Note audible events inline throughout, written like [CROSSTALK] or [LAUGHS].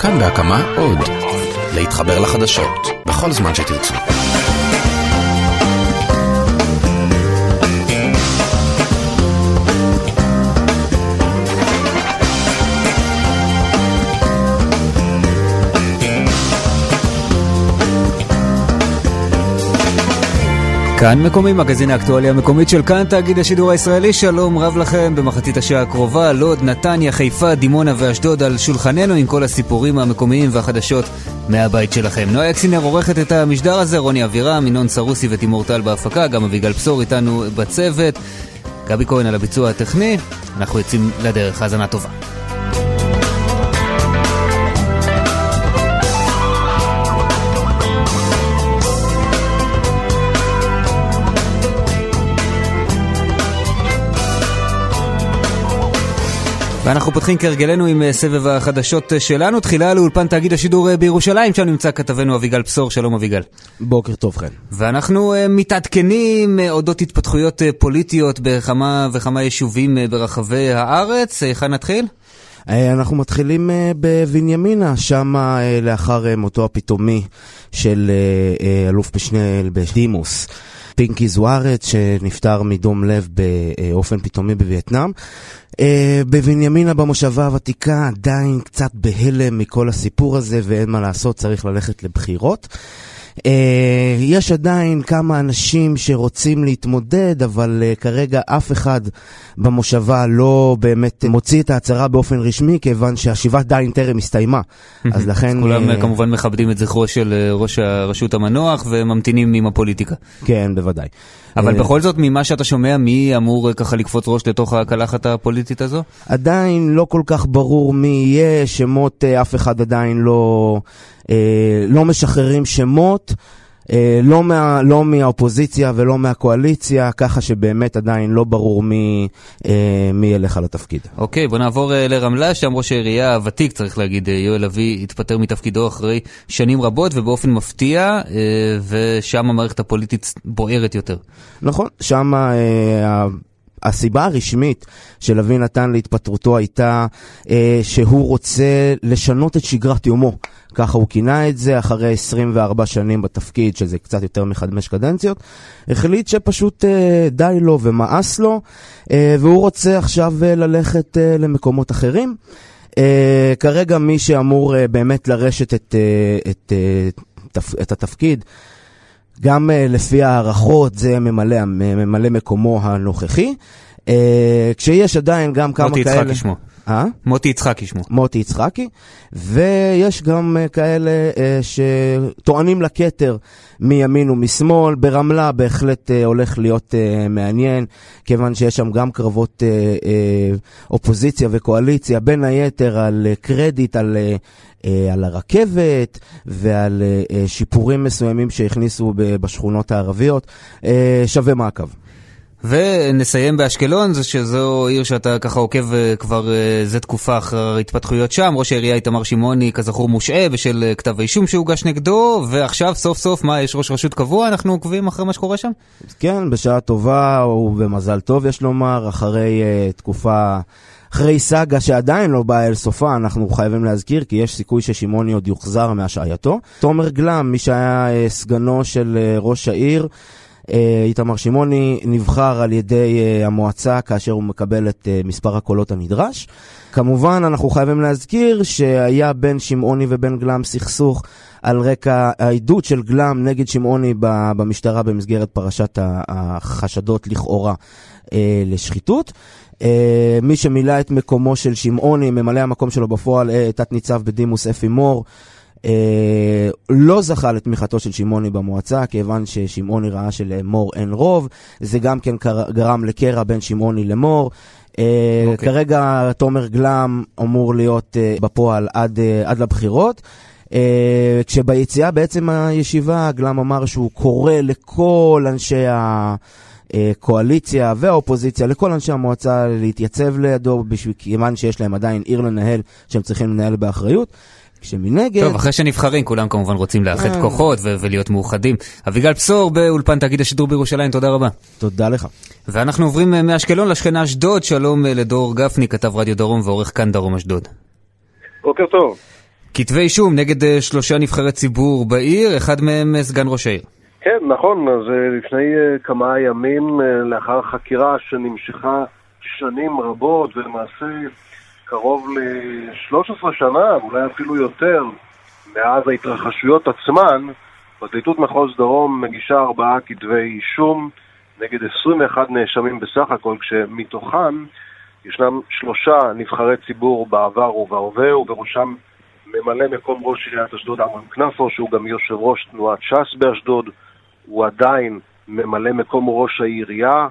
כאן בהקמה עוד. להתחבר לחדשות, בכל זמן שתרצו. כאן מקומי, מגזין האקטואליה המקומית של כאן, תאגיד השידור הישראלי, שלום רב לכם במחצית השעה הקרובה, לוד, נתניה, חיפה, דימונה ואשדוד על שולחננו עם כל הסיפורים המקומיים והחדשות מהבית שלכם. נועה אקסינר עורכת את המשדר הזה, רוני אבירם, ינון סרוסי ותימור טל בהפקה, גם אביגל פסור איתנו בצוות, גבי כהן על הביצוע הטכני, אנחנו יוצאים לדרך, האזנה טובה. ואנחנו פותחים כהרגלנו עם אה, סבב החדשות אה, שלנו. תחילה לאולפן תאגיד השידור אה, בירושלים, שם נמצא כתבנו אביגל בשור. שלום אביגל. בוקר טוב חן. ואנחנו מתעדכנים אודות התפתחויות פוליטיות בכמה וכמה יישובים ברחבי הארץ. היכן נתחיל? אנחנו מתחילים בבנימינה, שם לאחר מותו הפתאומי של אלוף משנה בדימוס. פינקי זוארץ שנפטר מדום לב באופן פתאומי בווייטנאם. Uh, בבנימינה במושבה הוותיקה עדיין קצת בהלם מכל הסיפור הזה ואין מה לעשות, צריך ללכת לבחירות. Uh, יש עדיין כמה אנשים שרוצים להתמודד, אבל uh, כרגע אף אחד במושבה לא באמת מוציא את ההצהרה באופן רשמי, כיוון שהשיבת דיין טרם הסתיימה. אז לכן... כולם uh, כמובן מכבדים את זכרו של ראש הרשות המנוח וממתינים עם הפוליטיקה. כן, בוודאי. אבל בכל זאת, ממה שאתה שומע, מי אמור ככה לקפוץ ראש לתוך הקלחת הפוליטית הזו? עדיין לא כל כך ברור מי יהיה, שמות אף אחד עדיין לא, לא משחררים שמות. אה, לא, מה, לא מהאופוזיציה ולא מהקואליציה, ככה שבאמת עדיין לא ברור מי, אה, מי ילך על התפקיד. אוקיי, בוא נעבור אה, לרמלה, שם ראש העירייה הוותיק, צריך להגיד, יואל אבי, התפטר מתפקידו אחרי שנים רבות ובאופן מפתיע, ושם המערכת הפוליטית בוערת יותר. נכון, שם... הסיבה הרשמית של אבי נתן להתפטרותו הייתה אה, שהוא רוצה לשנות את שגרת יומו. ככה הוא כינה את זה, אחרי 24 שנים בתפקיד, שזה קצת יותר מחמש קדנציות, החליט שפשוט אה, די לו ומאס לו, אה, והוא רוצה עכשיו אה, ללכת אה, למקומות אחרים. אה, כרגע מי שאמור אה, באמת לרשת את, אה, את, אה, תפ, את התפקיד, גם uh, לפי הערכות זה ממלא, ממלא מקומו הנוכחי. Uh, כשיש עדיין גם כמה כאלה... מוטי יצחקי שמו. אה? מוטי יצחקי שמו. מוטי יצחקי, ויש גם uh, כאלה uh, שטוענים לכתר מימין ומשמאל. ברמלה בהחלט uh, הולך להיות uh, מעניין, כיוון שיש שם גם קרבות uh, uh, אופוזיציה וקואליציה, בין היתר על uh, קרדיט, על... Uh, על הרכבת ועל שיפורים מסוימים שהכניסו בשכונות הערביות. שווה מעקב. ונסיים באשקלון, שזו עיר שאתה ככה עוקב אה, כבר אה, זה תקופה אחר התפתחויות שם. ראש העירייה איתמר שמעוני, כזכור, מושעה בשל אה, כתב האישום שהוגש נגדו, ועכשיו סוף סוף, מה, יש ראש רשות קבוע? אנחנו עוקבים אחרי מה שקורה שם? כן, בשעה טובה ובמזל טוב, יש לומר, אחרי uh, תקופה... אחרי סאגה שעדיין לא באה אל סופה, אנחנו חייבים להזכיר, כי יש סיכוי ששמעוני עוד יוחזר מהשעייתו. תומר גלם, מי שהיה סגנו של ראש העיר, איתמר שמעוני נבחר על ידי אה, המועצה כאשר הוא מקבל את אה, מספר הקולות הנדרש. כמובן, אנחנו חייבים להזכיר שהיה בין שמעוני ובין גלם סכסוך על רקע העדות של גלם נגד שמעוני במשטרה במסגרת פרשת החשדות לכאורה לשחיתות. מי שמילא את מקומו של שמעוני, ממלא המקום שלו בפועל, תת-ניצב בדימוס אפי מור, אה, לא זכה לתמיכתו של שמעוני במועצה, כיוון ששמעוני ראה שלמור אין רוב, זה גם כן גרם לקרע בין שמעוני למור. אה, okay. אוקיי. כרגע תומר גלם אמור להיות אה, בפועל עד, אה, עד לבחירות. Uh, כשביציאה בעצם הישיבה, גלם אמר שהוא קורא לכל אנשי הקואליציה והאופוזיציה, לכל אנשי המועצה להתייצב לידו, בשביל, כיוון שיש להם עדיין עיר לנהל שהם צריכים לנהל באחריות. כשמנגד... טוב, אחרי שנבחרים, כולם כמובן רוצים לאחד אה. כוחות ולהיות מאוחדים. אביגל בשור באולפן תאגיד השידור בירושלים, תודה רבה. תודה לך. ואנחנו עוברים אה, מאשקלון לשכנה אשדוד, שלום אה, לדור גפני, כתב רדיו דרום ועורך כאן דרום אשדוד. בוקר טוב. כתבי אישום נגד שלושה נבחרי ציבור בעיר, אחד מהם סגן ראש העיר. כן, נכון, אז לפני כמה ימים, לאחר חקירה שנמשכה שנים רבות, ולמעשה קרוב ל-13 שנה, אולי אפילו יותר, מאז ההתרחשויות עצמן, פרקליטות מחוז דרום מגישה ארבעה כתבי אישום נגד 21 נאשמים בסך הכל, כשמתוכם ישנם שלושה נבחרי ציבור בעבר ובהווה, ובראשם ממלא מקום ראש עיריית אשדוד עמרם כנפו, שהוא גם יושב ראש תנועת ש"ס באשדוד, הוא עדיין ממלא מקום ראש העירייה.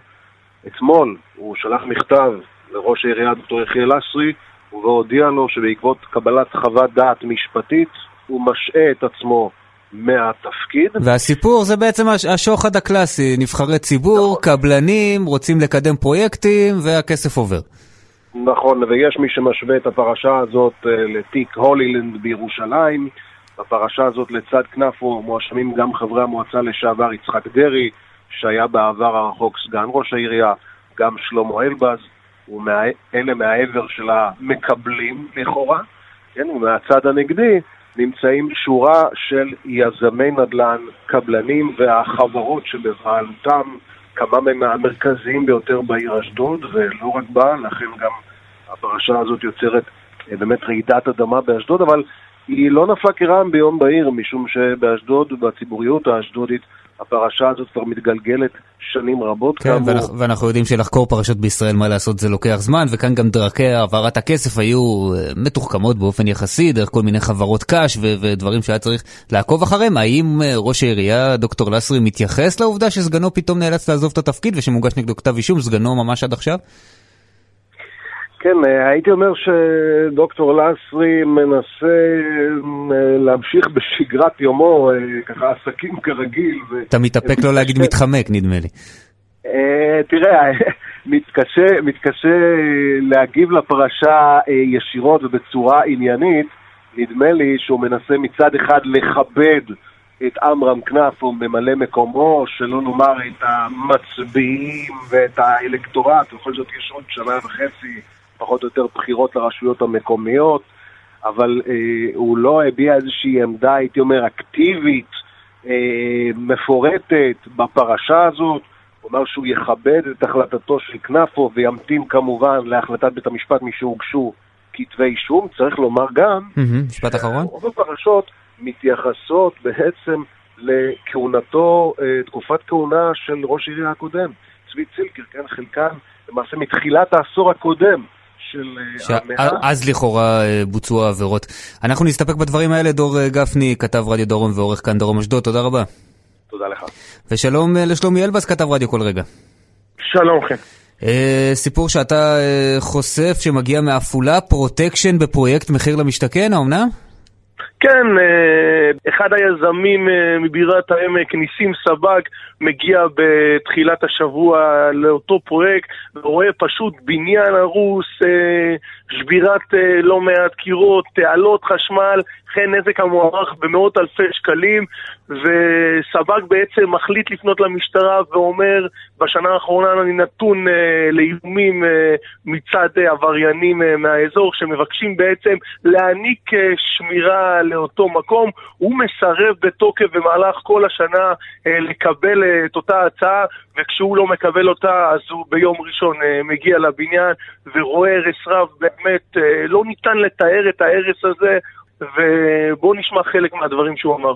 אתמול הוא שלח מכתב לראש העירייה ד"ר יחיאל אסרי, והודיע לו שבעקבות קבלת חוות דעת משפטית הוא משעה את עצמו מהתפקיד. והסיפור זה בעצם השוחד הקלאסי, נבחרי ציבור, נכון. קבלנים, רוצים לקדם פרויקטים והכסף עובר. נכון, ויש מי שמשווה את הפרשה הזאת אה, לתיק הולילנד בירושלים. בפרשה הזאת לצד כנפו מואשמים גם חברי המועצה לשעבר יצחק דרעי, שהיה בעבר הרחוק סגן ראש העירייה, גם שלמה אלבז, אלה מהעבר של המקבלים לכאורה, כן, ומהצד הנגדי נמצאים שורה של יזמי נדל"ן, קבלנים והחברות שבבעלותם כמה מהם מהמרכזיים ביותר בעיר אשדוד, ולא רק בה, לכן גם הפרשה הזאת יוצרת אה, באמת רעידת אדמה באשדוד, אבל היא לא נפלה כרעם ביום בהיר, משום שבאשדוד, בציבוריות האשדודית, הפרשה הזאת כבר מתגלגלת שנים רבות. כן, כאמור. ואנחנו, ואנחנו יודעים שלחקור פרשות בישראל, מה לעשות, זה לוקח זמן, וכאן גם דרכי העברת הכסף היו אה, מתוחכמות באופן יחסי, דרך כל מיני חברות קש ו- ודברים שהיה צריך לעקוב אחריהם. האם אה, ראש העירייה, דוקטור לסרי, מתייחס לעובדה שסגנו פתאום נאלץ לעזוב את התפקיד ושמוגש נגדו כתב אישום, סגנו ממש עד עכשיו? כן, אה, הייתי אומר שדוקטור לסרי מנסה אה, להמשיך בשגרת יומו, אה, ככה עסקים כרגיל. אתה מתאפק לא להגיד מתחמק, נדמה לי. תראה, [LAUGHS] מתקשה, מתקשה להגיב לפרשה ישירות ובצורה עניינית. נדמה לי שהוא מנסה מצד אחד לכבד את עמרם כנף, הוא ממלא מקומו, שלא נאמר את המצביעים ואת האלקטורט, בכל זאת יש עוד שנה וחצי פחות או יותר בחירות לרשויות המקומיות, אבל אה, הוא לא הביע איזושהי עמדה, הייתי אומר, אקטיבית, אה, מפורטת בפרשה הזאת. הוא אמר שהוא יכבד את החלטתו של כנפו וימתין כמובן להחלטת בית המשפט משהוגשו כתבי אישום. צריך לומר גם, משפט אחרון. רוב הפרשות מתייחסות בעצם לכהונתו, אה, תקופת כהונה של ראש עירייה הקודם, צבי צילקר, כן, חלקן למעשה מתחילת העשור הקודם. של אה, המאה. אז לכאורה אה, בוצעו העבירות. אנחנו נסתפק בדברים האלה, דור אה, גפני, כתב רדיו דרום ועורך כאן דרום אשדוד, תודה רבה. תודה לך. ושלום לשלומי אלבז, כתב רדיו כל רגע. שלום כן. סיפור שאתה חושף שמגיע מעפולה, פרוטקשן בפרויקט מחיר למשתכן, האומנם? כן, אחד היזמים מבירת העמק, ניסים סבג, מגיע בתחילת השבוע לאותו פרויקט ורואה פשוט בניין הרוס, אה, שבירת אה, לא מעט קירות, תעלות חשמל, וכן נזק המוערך במאות אלפי שקלים וסבג בעצם מחליט לפנות למשטרה ואומר בשנה האחרונה אני נתון אה, לאיומים מצד עבריינים מהאזור שמבקשים בעצם להעניק שמירה לאותו מקום. הוא מסרב בתוקף במהלך כל השנה לקבל את אותה הצעה, וכשהוא לא מקבל אותה, אז הוא ביום ראשון uh, מגיע לבניין ורואה הרס רב, באמת uh, לא ניתן לתאר את ההרס הזה, ובואו נשמע חלק מהדברים שהוא אמר.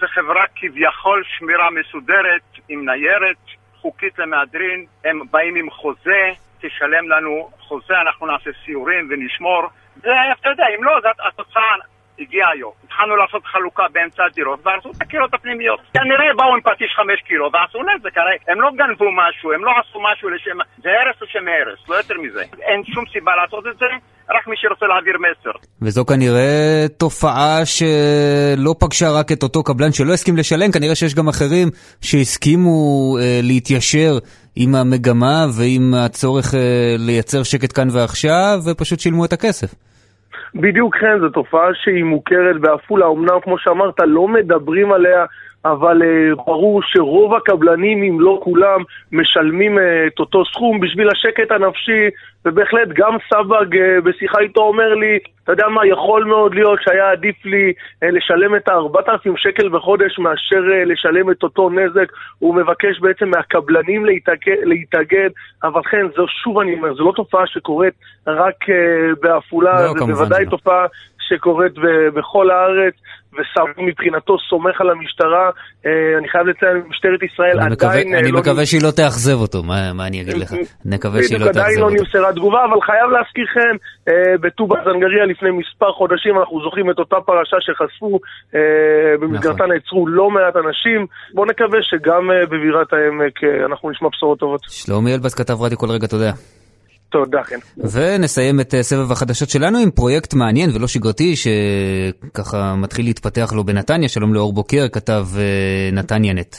זו חברה כביכול שמירה מסודרת, עם ניירת, חוקית למהדרין, הם באים עם חוזה, תשלם לנו חוזה, אנחנו נעשה סיורים ונשמור. זה, אתה יודע, אם לא, זאת התוצאה הגיע היום. התחלנו לעשות חלוקה באמצע הדירות והרסו את הקירות הפנימיות. כנראה באו עם פטיש חמש קילו ועשו נזק, הרי הם לא גנבו משהו, הם לא עשו משהו לשם... זה הרס לשם הרס, לא יותר מזה. אין שום סיבה לעשות את זה, רק מי שרוצה להעביר מסר. וזו כנראה תופעה שלא פגשה רק את אותו קבלן שלא הסכים לשלם, כנראה שיש גם אחרים שהסכימו אה, להתיישר עם המגמה ועם הצורך אה, לייצר שקט כאן ועכשיו, ופשוט שילמו את הכסף. בדיוק כן, זו תופעה שהיא מוכרת בעפולה, אמנם כמו שאמרת, לא מדברים עליה, אבל uh, ברור שרוב הקבלנים, אם לא כולם, משלמים uh, את אותו סכום בשביל השקט הנפשי, ובהחלט גם סבג uh, בשיחה איתו אומר לי, אתה יודע מה, יכול מאוד להיות שהיה עדיף לי אה, לשלם את ה-4,000 שקל בחודש מאשר אה, לשלם את אותו נזק. הוא מבקש בעצם מהקבלנים להתאגד, להתאגד אבל כן, זו שוב אני אומר, זו לא תופעה שקורית רק בעפולה, לא, זה בוודאי לא. תופעה שקורית בכל הארץ. ושר מבחינתו סומך על המשטרה, אה, אני חייב לציין, משטרת ישראל אני מקווה, עדיין... אני לא מקווה שהיא לא תאכזב אותו, מה, מה אני אגיד לך? נקווה שהיא לא עדיין תאכזב לא אותו. נמסרה תגובה, אבל חייב להזכירכם, אה, בטובא זנגריה לפני מספר חודשים אנחנו זוכרים את אותה פרשה שחשפו, אה, במסגרתה נכון. נעצרו לא מעט אנשים. בואו נקווה שגם אה, בבירת העמק אה, אנחנו נשמע בשורות טובות. שלומי אלבס כתב רדיו כל רגע, תודה. תודה, כן. ונסיים את אה, סבב החדשות שלנו עם פרויקט מעניין ולא שגרתי שככה מתחיל להתפתח לו בנתניה. שלום לאור בוקר, כתב אה, נתניה נט.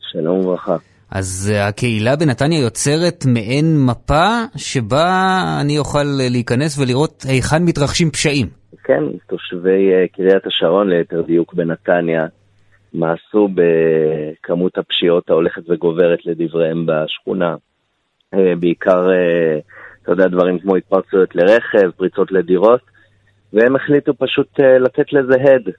שלום וברכה. אז אה, הקהילה בנתניה יוצרת מעין מפה שבה אני אוכל להיכנס ולראות היכן מתרחשים פשעים. כן, תושבי קריית השרון, ליתר דיוק בנתניה, מעשו בכמות הפשיעות ההולכת וגוברת לדבריהם בשכונה. בעיקר, אתה יודע, דברים כמו התפרצויות לרכב, פריצות לדירות, והם החליטו פשוט אה, לתת לזה הד,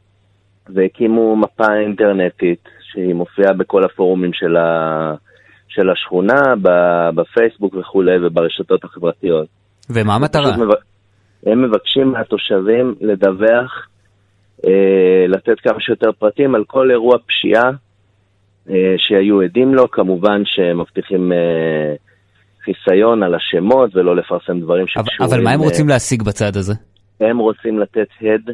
והקימו מפה אינטרנטית שהיא מופיעה בכל הפורומים של, ה... של השכונה, בפייסבוק וכולי, וברשתות החברתיות. ומה המטרה? מב- הם מבקשים מהתושבים לדווח, אה, לתת כמה שיותר פרטים על כל אירוע פשיעה אה, שהיו עדים לו, כמובן שהם מבטיחים אה, חיסיון על השמות ולא לפרסם דברים שקשורים... אבל מה הם אה, רוצים להשיג בצד הזה? הם רוצים לתת הד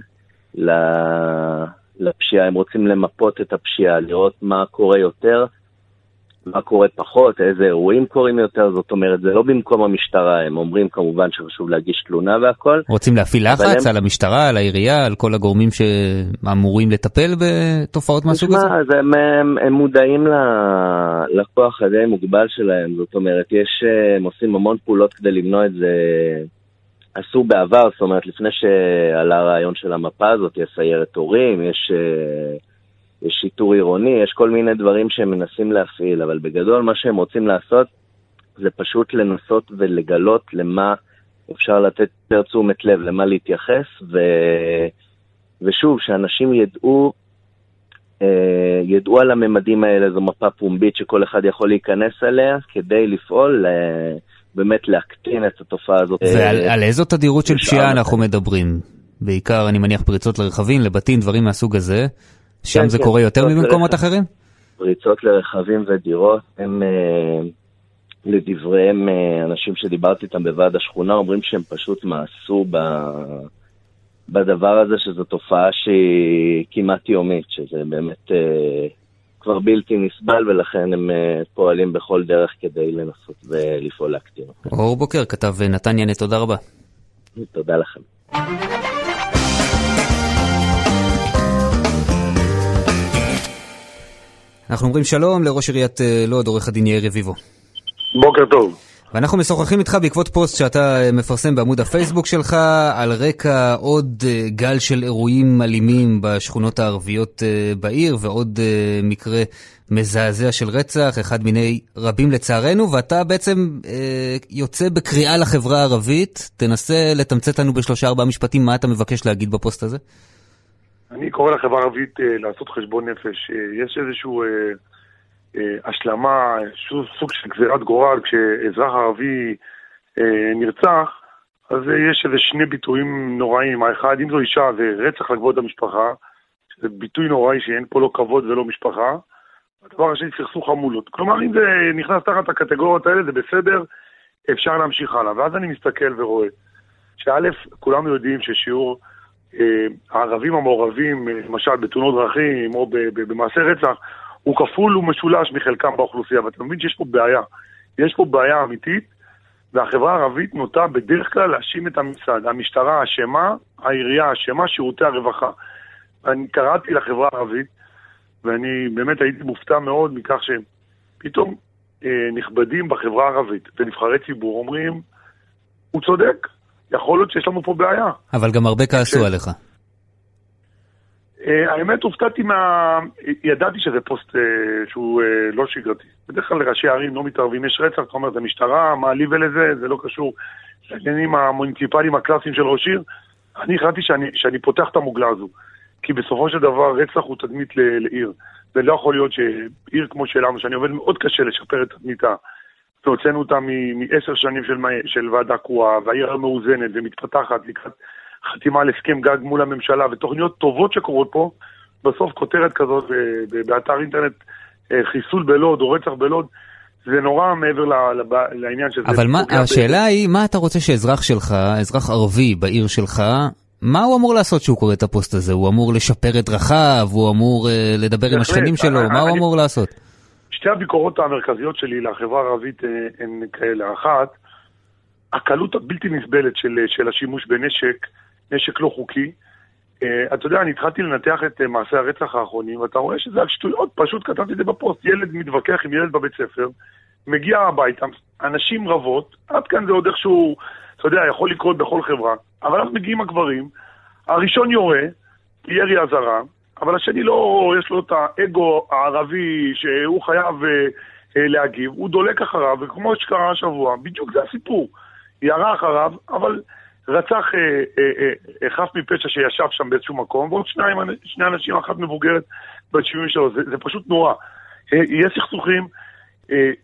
לפשיעה, הם רוצים למפות את הפשיעה, לראות מה קורה יותר, מה קורה פחות, איזה אירועים קורים יותר, זאת אומרת, זה לא במקום המשטרה, הם אומרים כמובן שחשוב להגיש תלונה והכל. רוצים להפעיל לחץ הם- על המשטרה, על העירייה, על כל הגורמים שאמורים לטפל בתופעות מהסוג הזה? אז הם, הם, הם מודעים ל- לכוח הדי מוגבל שלהם, זאת אומרת, יש, הם עושים המון פעולות כדי למנוע את זה. עשו בעבר, זאת אומרת, לפני שעלה הרעיון של המפה הזאת, יש סיירת הורים, יש, אה, יש שיטור עירוני, יש כל מיני דברים שהם מנסים להפעיל, אבל בגדול מה שהם רוצים לעשות זה פשוט לנסות ולגלות למה אפשר לתת יותר תשומת לב, למה להתייחס, ו... ושוב, שאנשים ידעו, אה, ידעו על הממדים האלה, זו מפה פומבית שכל אחד יכול להיכנס אליה כדי לפעול, אה, באמת להקטין את התופעה הזאת. ועל על איזו תדירות של פשיעה. אנחנו מדברים? בעיקר, אני מניח, פריצות לרכבים, לבתים, דברים מהסוג הזה. שם כן, זה כן, קורה יותר מבמקומות לרכב. אחרים? פריצות לרכבים ודירות, הם, אה, לדבריהם, אה, אנשים שדיברתי איתם בוועד השכונה, אומרים שהם פשוט מאסו ב... בדבר הזה, שזו תופעה שהיא כמעט יומית, שזה באמת אה, כבר בלתי נסבל, ולכן הם אה, פועלים בכל דרך כדי לנסות ולפעול להקטין אותה. אור בוקר, כתב נתניה תודה רבה. תודה לכם. אנחנו אומרים שלום לראש עיריית אה, לוד, עורך הדין יאיר רביבו. בוקר טוב. ואנחנו משוחחים איתך בעקבות פוסט שאתה אה, מפרסם בעמוד הפייסבוק שלך על רקע עוד אה, גל של אירועים אלימים בשכונות הערביות בעיר ועוד מקרה מזעזע של רצח, אחד מיני רבים לצערנו, ואתה בעצם אה, יוצא בקריאה לחברה הערבית. תנסה לתמצת לנו בשלושה ארבעה משפטים מה אתה מבקש להגיד בפוסט הזה. אני קורא לחברה הערבית אה, לעשות חשבון נפש. אה, יש איזושהי אה, אה, השלמה, שוב, סוג של גזירת גורל, כשאזרח ערבי אה, נרצח, אז אה, יש איזה שני ביטויים נוראים. האחד, אם זו אישה, זה רצח לכבוד המשפחה, שזה ביטוי נוראי שאין פה לא כבוד ולא משפחה. הדבר השני, סכסוך חמולות. כלומר, אם זה נכנס תחת הקטגוריות האלה, זה בסדר, אפשר להמשיך הלאה. ואז אני מסתכל ורואה שא', כולנו יודעים ששיעור הערבים המעורבים, אה, למשל בתאונות דרכים או במעשי רצח, הוא כפול ומשולש מחלקם באוכלוסייה, ואתה מבין שיש פה בעיה. יש פה בעיה אמיתית, והחברה הערבית נוטה בדרך כלל להאשים את הממסד. המשטרה אשמה, העירייה אשמה, שירותי הרווחה. אני קראתי לחברה הערבית, ואני באמת הייתי מופתע מאוד מכך שפתאום אה, נכבדים בחברה הערבית ונבחרי ציבור אומרים, הוא צודק, יכול להיות שיש לנו פה בעיה. אבל גם הרבה כעסו כן. עליך. אה, האמת, הופתעתי מה... ידעתי שזה פוסט אה, שהוא אה, לא שגרתי. בדרך כלל ראשי ערים לא מתערבים, יש רצח, אתה אומר, זה משטרה, מה לי ולזה, זה לא קשור לעניינים המוניציפליים הקלאסיים של ראש עיר. אני החלטתי שאני, שאני פותח את המוגלה הזו. כי בסופו של דבר רצח הוא תדמית לעיר. ולא יכול להיות שעיר כמו שלנו, שאני עובד מאוד קשה לשפר את תדמיתה, והוצאנו אותה מעשר שנים של, של ועדה קרואה, והעיר מאוזנת ומתפתחת לקראת חתימה על הסכם גג מול הממשלה, ותוכניות טובות שקורות פה, בסוף כותרת כזאת באתר אינטרנט, אה, חיסול בלוד או רצח בלוד, זה נורא מעבר לעניין שזה... אבל מה, השאלה היא, מה אתה רוצה שאזרח שלך, אזרח ערבי בעיר שלך, מה הוא אמור לעשות כשהוא קורא את הפוסט הזה? הוא אמור לשפר את דרכיו? הוא אמור uh, לדבר עם השכנים שלו? אני, מה הוא אמור לעשות? שתי הביקורות המרכזיות שלי לחברה הערבית uh, הן כאלה. אחת, הקלות הבלתי נסבלת של, של השימוש בנשק, נשק לא חוקי. Uh, אתה יודע, אני התחלתי לנתח את uh, מעשי הרצח האחרונים, ואתה רואה שזה על שטויות, פשוט כתבתי את זה בפוסט. ילד מתווכח עם ילד בבית ספר, מגיע הביתה, אנשים רבות, עד כאן זה עוד איכשהו, אתה יודע, יכול לקרות בכל חברה, אבל אז מגיעים הגברים, הראשון יורה, ירי אזהרה, אבל השני לא, יש לו את האגו הערבי שהוא חייב אה, אה, להגיב, הוא דולק אחריו, וכמו שקרה השבוע, בדיוק זה הסיפור. ירה אחריו, אבל רצח אה, אה, אה, חף מפשע שישב שם באיזשהו מקום, ועוד שניים, שני אנשים, אחת מבוגרת בת 73, זה, זה פשוט נורא. אה, יש סכסוכים,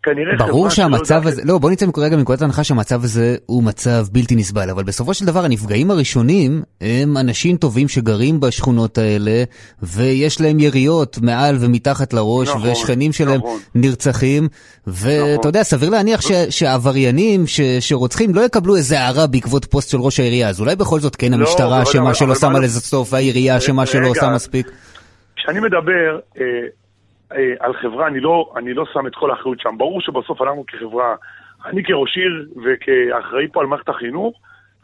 כנראה ברור שהמצב הזה, לא בוא נצא רגע מנקודת ההנחה שהמצב הזה הוא מצב בלתי נסבל, אבל בסופו של דבר הנפגעים הראשונים הם אנשים טובים שגרים בשכונות האלה ויש להם יריות מעל ומתחת לראש נכון, ושכנים שלהם נכון. נרצחים ואתה נכון. יודע סביר להניח ש, שהעבריינים ש, שרוצחים לא יקבלו איזה הערה בעקבות פוסט של ראש העירייה אז אולי בכל זאת כן לא, המשטרה אשמה שלא שמה לזה סוף והעירייה אשמה שלא עושה מספיק. כשאני מדבר אה, אה, על חברה, אני לא, אני לא שם את כל האחריות שם. ברור שבסוף אנחנו כחברה, אני כראש עיר וכאחראי פה על מערכת החינוך,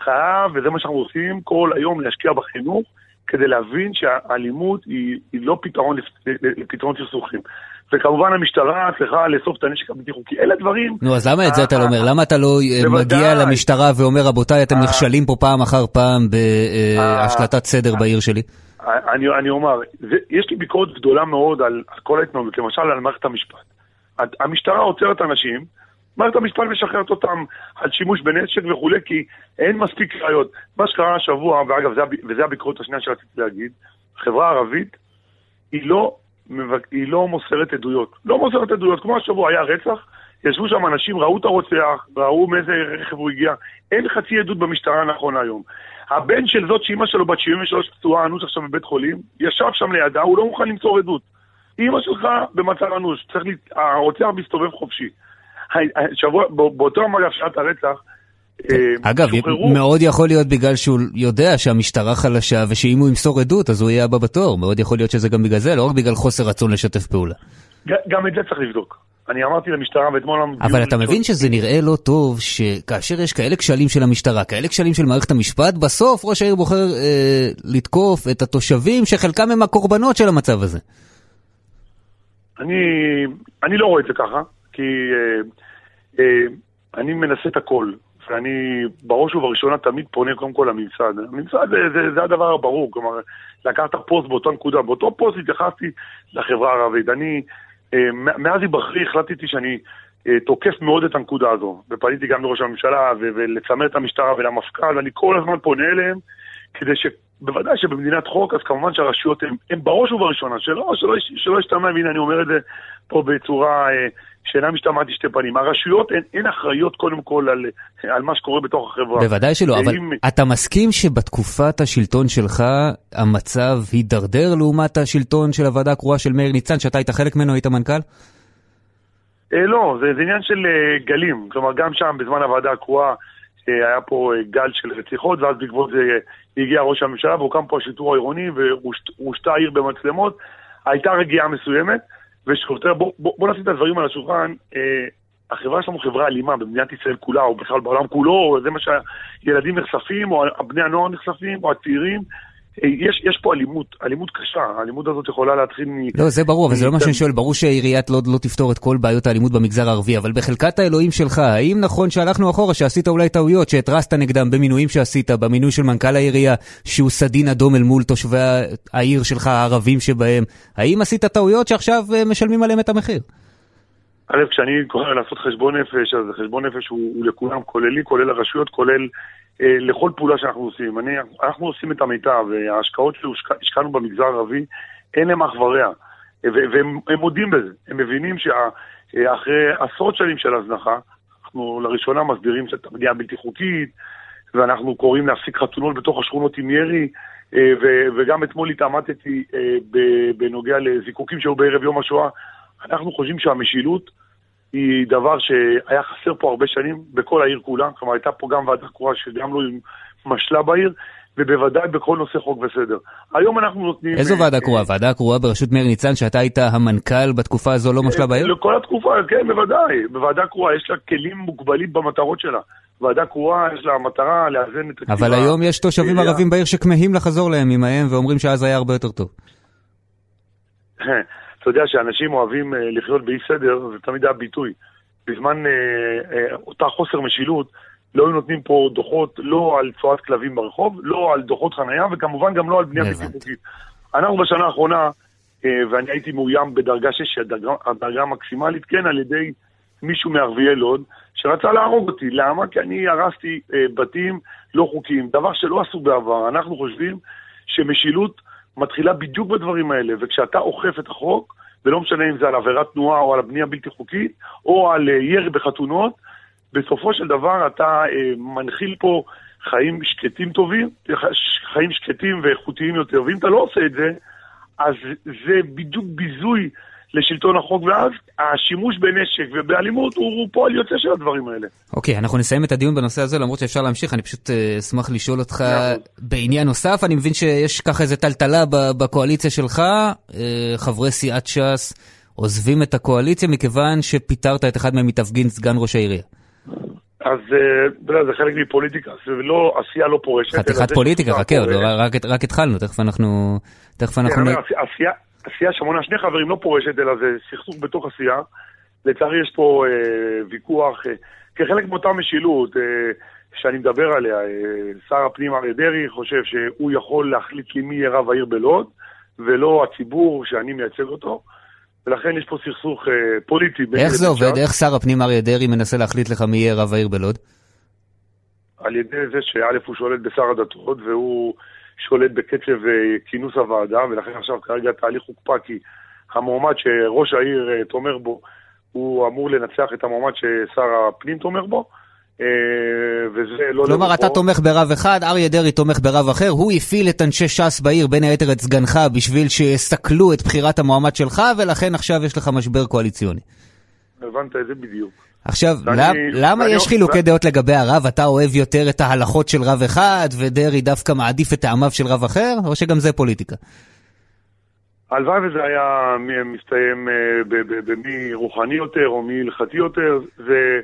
חייב, וזה מה שאנחנו עושים כל היום, להשקיע בחינוך, כדי להבין שהאלימות היא, היא לא פתרון לפתרון סכסוכים. וכמובן המשטרה צריכה לאסוף את הנשק הבלתי חוקי. אלה דברים... נו, אז למה את זה אתה לא אומר? למה אתה לא אה, מגיע למשטרה ואומר, רבותיי, אתם אה. נכשלים פה פעם אחר פעם בהשלטת סדר בעיר שלי? אני, אני אומר, יש לי ביקורת גדולה מאוד על, על כל ההתנהלות, למשל על מערכת המשפט. המשטרה עוצרת אנשים, מערכת המשפט משחררת אותם על שימוש בנשק וכולי, כי אין מספיק ראיות. מה שקרה השבוע, ואגב, זה, וזו הביקורת השנייה שרציתי להגיד, חברה ערבית היא לא, היא לא מוסרת עדויות. לא מוסרת עדויות, כמו השבוע היה רצח, ישבו שם אנשים, ראו את הרוצח, ראו מאיזה רכב הוא הגיע, אין חצי עדות במשטרה נכון היום. הבן של זאת שאימא שלו בת 73 פצועה אנוש עכשיו בבית חולים, ישב שם לידה, הוא לא מוכן למסור עדות. אימא שלך במצב אנוש, צריך ל... הרוצח מסתובב חופשי. שבוע, באותו אגב שעת הרצח, אה, אגב, שוחררו... מאוד יכול להיות בגלל שהוא יודע שהמשטרה חלשה ושאם הוא ימסור עדות אז הוא יהיה הבא בתור. מאוד יכול להיות שזה גם בגלל זה, לא רק בגלל חוסר רצון לשתף פעולה. גם את זה צריך לבדוק. אני אמרתי למשטרה ואתמול... אבל אתה מבין שזה נראה לא טוב שכאשר יש כאלה כשלים של המשטרה, כאלה כשלים של מערכת המשפט, בסוף ראש העיר בוחר אה, לתקוף את התושבים שחלקם הם הקורבנות של המצב הזה. אני, אני לא רואה את זה ככה, כי אה, אה, אני מנסה את הכל, ואני בראש ובראשונה תמיד פונה קודם כל לממסד. הממסד זה, זה, זה הדבר הברור, כלומר, לקחת פוסט באותה נקודה. באותו פוסט התייחסתי לחברה הערבית. אני... אה, מאז היבחרי החלטתי שאני אה, תוקף מאוד את הנקודה הזו, ופניתי גם לראש הממשלה ולצמר את המשטרה ולמפכ"ל, ואני כל הזמן פונה אליהם, כדי שבוודאי שבמדינת חוק, אז כמובן שהרשויות הן בראש ובראשונה, שלא, שלא ישתמע, והנה אני אומר את זה פה בצורה אה, שאינה משתמעת לשתי פנים. הרשויות הן, הן אחראיות קודם כל על, על מה שקורה בתוך החברה. בוודאי שלא, אבל אם... אתה מסכים שבתקופת השלטון שלך המצב הידרדר לעומת השלטון של הוועדה הקרואה של מאיר ניצן, שאתה היית חלק ממנו, היית מנכ"ל? אה, לא, זה, זה עניין של אה, גלים. כלומר, גם שם, בזמן הוועדה הקרואה, אה, היה פה אה, גל של רציחות, ואז בעקבות זה אה, הגיע ראש הממשלה והוקם פה השיטור העירוני והושתה העיר במצלמות. הייתה רגיעה מסוימת. ושוב, בוא, בוא, בוא נשים את הדברים על השולחן. אה, החברה שלנו חברה אלימה במדינת ישראל כולה, או בכלל בעולם כולו, זה מה שהילדים נחשפים, או בני הנוער נחשפים, או הצעירים. יש, יש פה אלימות, אלימות קשה, האלימות הזאת יכולה להתחיל מ... לא, זה ברור, אבל זה לא מה שאני שואל, ברור שעיריית לוד לא תפתור את כל בעיות האלימות במגזר הערבי, אבל בחלקת האלוהים שלך, האם נכון שהלכנו אחורה, שעשית אולי טעויות, שהתרסת נגדם במינויים שעשית, במינוי של מנכ"ל העירייה, שהוא סדין אדום אל מול תושבי העיר שלך, הערבים שבהם, האם עשית טעויות שעכשיו אה, משלמים עליהם את המחיר? א', כשאני קורא לעשות חשבון נפש, אז חשבון נפש הוא, הוא לכולם, כולל לי, כולל הרשויות, כולל לכל פעולה שאנחנו עושים. אני, אנחנו עושים את המיטב, וההשקעות שהשקענו במגזר הערבי, אין להם אח ורע. והם מודים בזה, הם מבינים שאחרי עשרות שנים של הזנחה, אנחנו לראשונה מסבירים את הבנייה הבלתי חוקית, ואנחנו קוראים להפסיק חתונות בתוך השכונות עם ירי, אה, וגם אתמול התעמתתי אה, בנוגע לזיקוקים שהיו בערב יום השואה. אנחנו חושבים שהמשילות היא דבר שהיה חסר פה הרבה שנים בכל העיר כולה, כלומר הייתה פה גם ועדה קרואה שגם לא משלה בעיר, ובוודאי בכל נושא חוק וסדר. היום אנחנו נותנים... איזו ועדה אה, קרואה? ועדה קרואה בראשות מאיר ניצן, שאתה היית המנכ"ל בתקופה הזו, לא משלה בעיר? לכל התקופה, כן, בוודאי. בוועדה קרואה יש לה כלים מוגבלים במטרות שלה. ועדה קרואה יש לה מטרה לאזן את. אבל היום יש תושבים ערבים בעיר שכמהים לחזור להם עמהם ואומרים שאז היה הרבה יותר טוב. אתה יודע שאנשים אוהבים אה, לחיות באי סדר, זה תמיד היה ביטוי. בזמן אה, אה, אותה חוסר משילות, לא היו נותנים פה דוחות לא על צורת כלבים ברחוב, לא על דוחות חנייה, וכמובן גם לא על בנייה בלתי חוקית. אנחנו בשנה האחרונה, ואני הייתי מאוים בדרגה 6, הדרגה המקסימלית, כן, על ידי מישהו מערביי לוד, שרצה להרוג אותי. למה? כי אני הרסתי אה, בתים לא חוקיים, דבר שלא עשו בעבר. אנחנו חושבים שמשילות מתחילה בדיוק בדברים האלה, וכשאתה אוכף את החוק, ולא משנה אם זה על עבירת תנועה או על הבנייה בלתי חוקית, או על אה, ירי בחתונות, בסופו של דבר אתה אה, מנחיל פה חיים שקטים טובים, חיים שקטים ואיכותיים יותר, ואם אתה לא עושה את זה, אז זה בדיוק ביזוי לשלטון החוק, ואז השימוש בנשק ובאלימות הוא, הוא פועל יוצא של הדברים האלה. אוקיי, okay, אנחנו נסיים את הדיון בנושא הזה, למרות שאפשר להמשיך, אני פשוט אה, אשמח uh, לשאול אותך בעניין נוסף. אני מבין שיש ככה איזה טלטלה בקואליציה שלך, uh, חברי סיעת ש"ס עוזבים את הקואליציה מכיוון שפיטרת את אחד מהם מתפגין סגן ראש העירייה. אז אתה יודע, זה חלק מפוליטיקה, זה לא עשייה לא פורשת. חתיכת פוליטיקה, חכה, רק, רק התחלנו, תכף אנחנו... תכף כן, אנחנו... הסיעה שמונה שני חברים לא פורשת, אלא זה סכסוך בתוך הסיעה. לצערי יש פה אה, ויכוח, אה, כחלק מאותה משילות אה, שאני מדבר עליה, אה, שר הפנים אריה דרעי חושב שהוא יכול להחליט לי מי יהיה רב העיר בלוד, ולא הציבור שאני מייצג אותו. ולכן יש פה סכסוך אה, פוליטי. איך זה עובד? איך שר הפנים אריה דרעי מנסה להחליט לך מי יהיה רב העיר בלוד? על ידי זה שא' הוא שולט בשר הדתות, והוא שולט בקצב אה, כינוס הוועדה, ולכן עכשיו כרגע התהליך הוקפא כי המועמד שראש העיר אה, תומך בו, הוא אמור לנצח את המועמד ששר הפנים תומך בו. אה, וזה לא... כלומר, אתה תומך ברב אחד, אריה דרעי תומך ברב אחר, הוא הפעיל את אנשי ש"ס בעיר, בין היתר את סגנך, בשביל שיסכלו את בחירת המועמד שלך, ולכן עכשיו יש לך משבר קואליציוני. הבנת את זה בדיוק. עכשיו, ואני, למה ואני, יש חילוקי ו... דעות לגבי הרב? אתה אוהב יותר את ההלכות של רב אחד, ודרעי דווקא מעדיף את טעמיו של רב אחר, או שגם זה פוליטיקה? הלוואי וזה היה מסתיים אה, במי רוחני יותר או מי הלכתי יותר. זה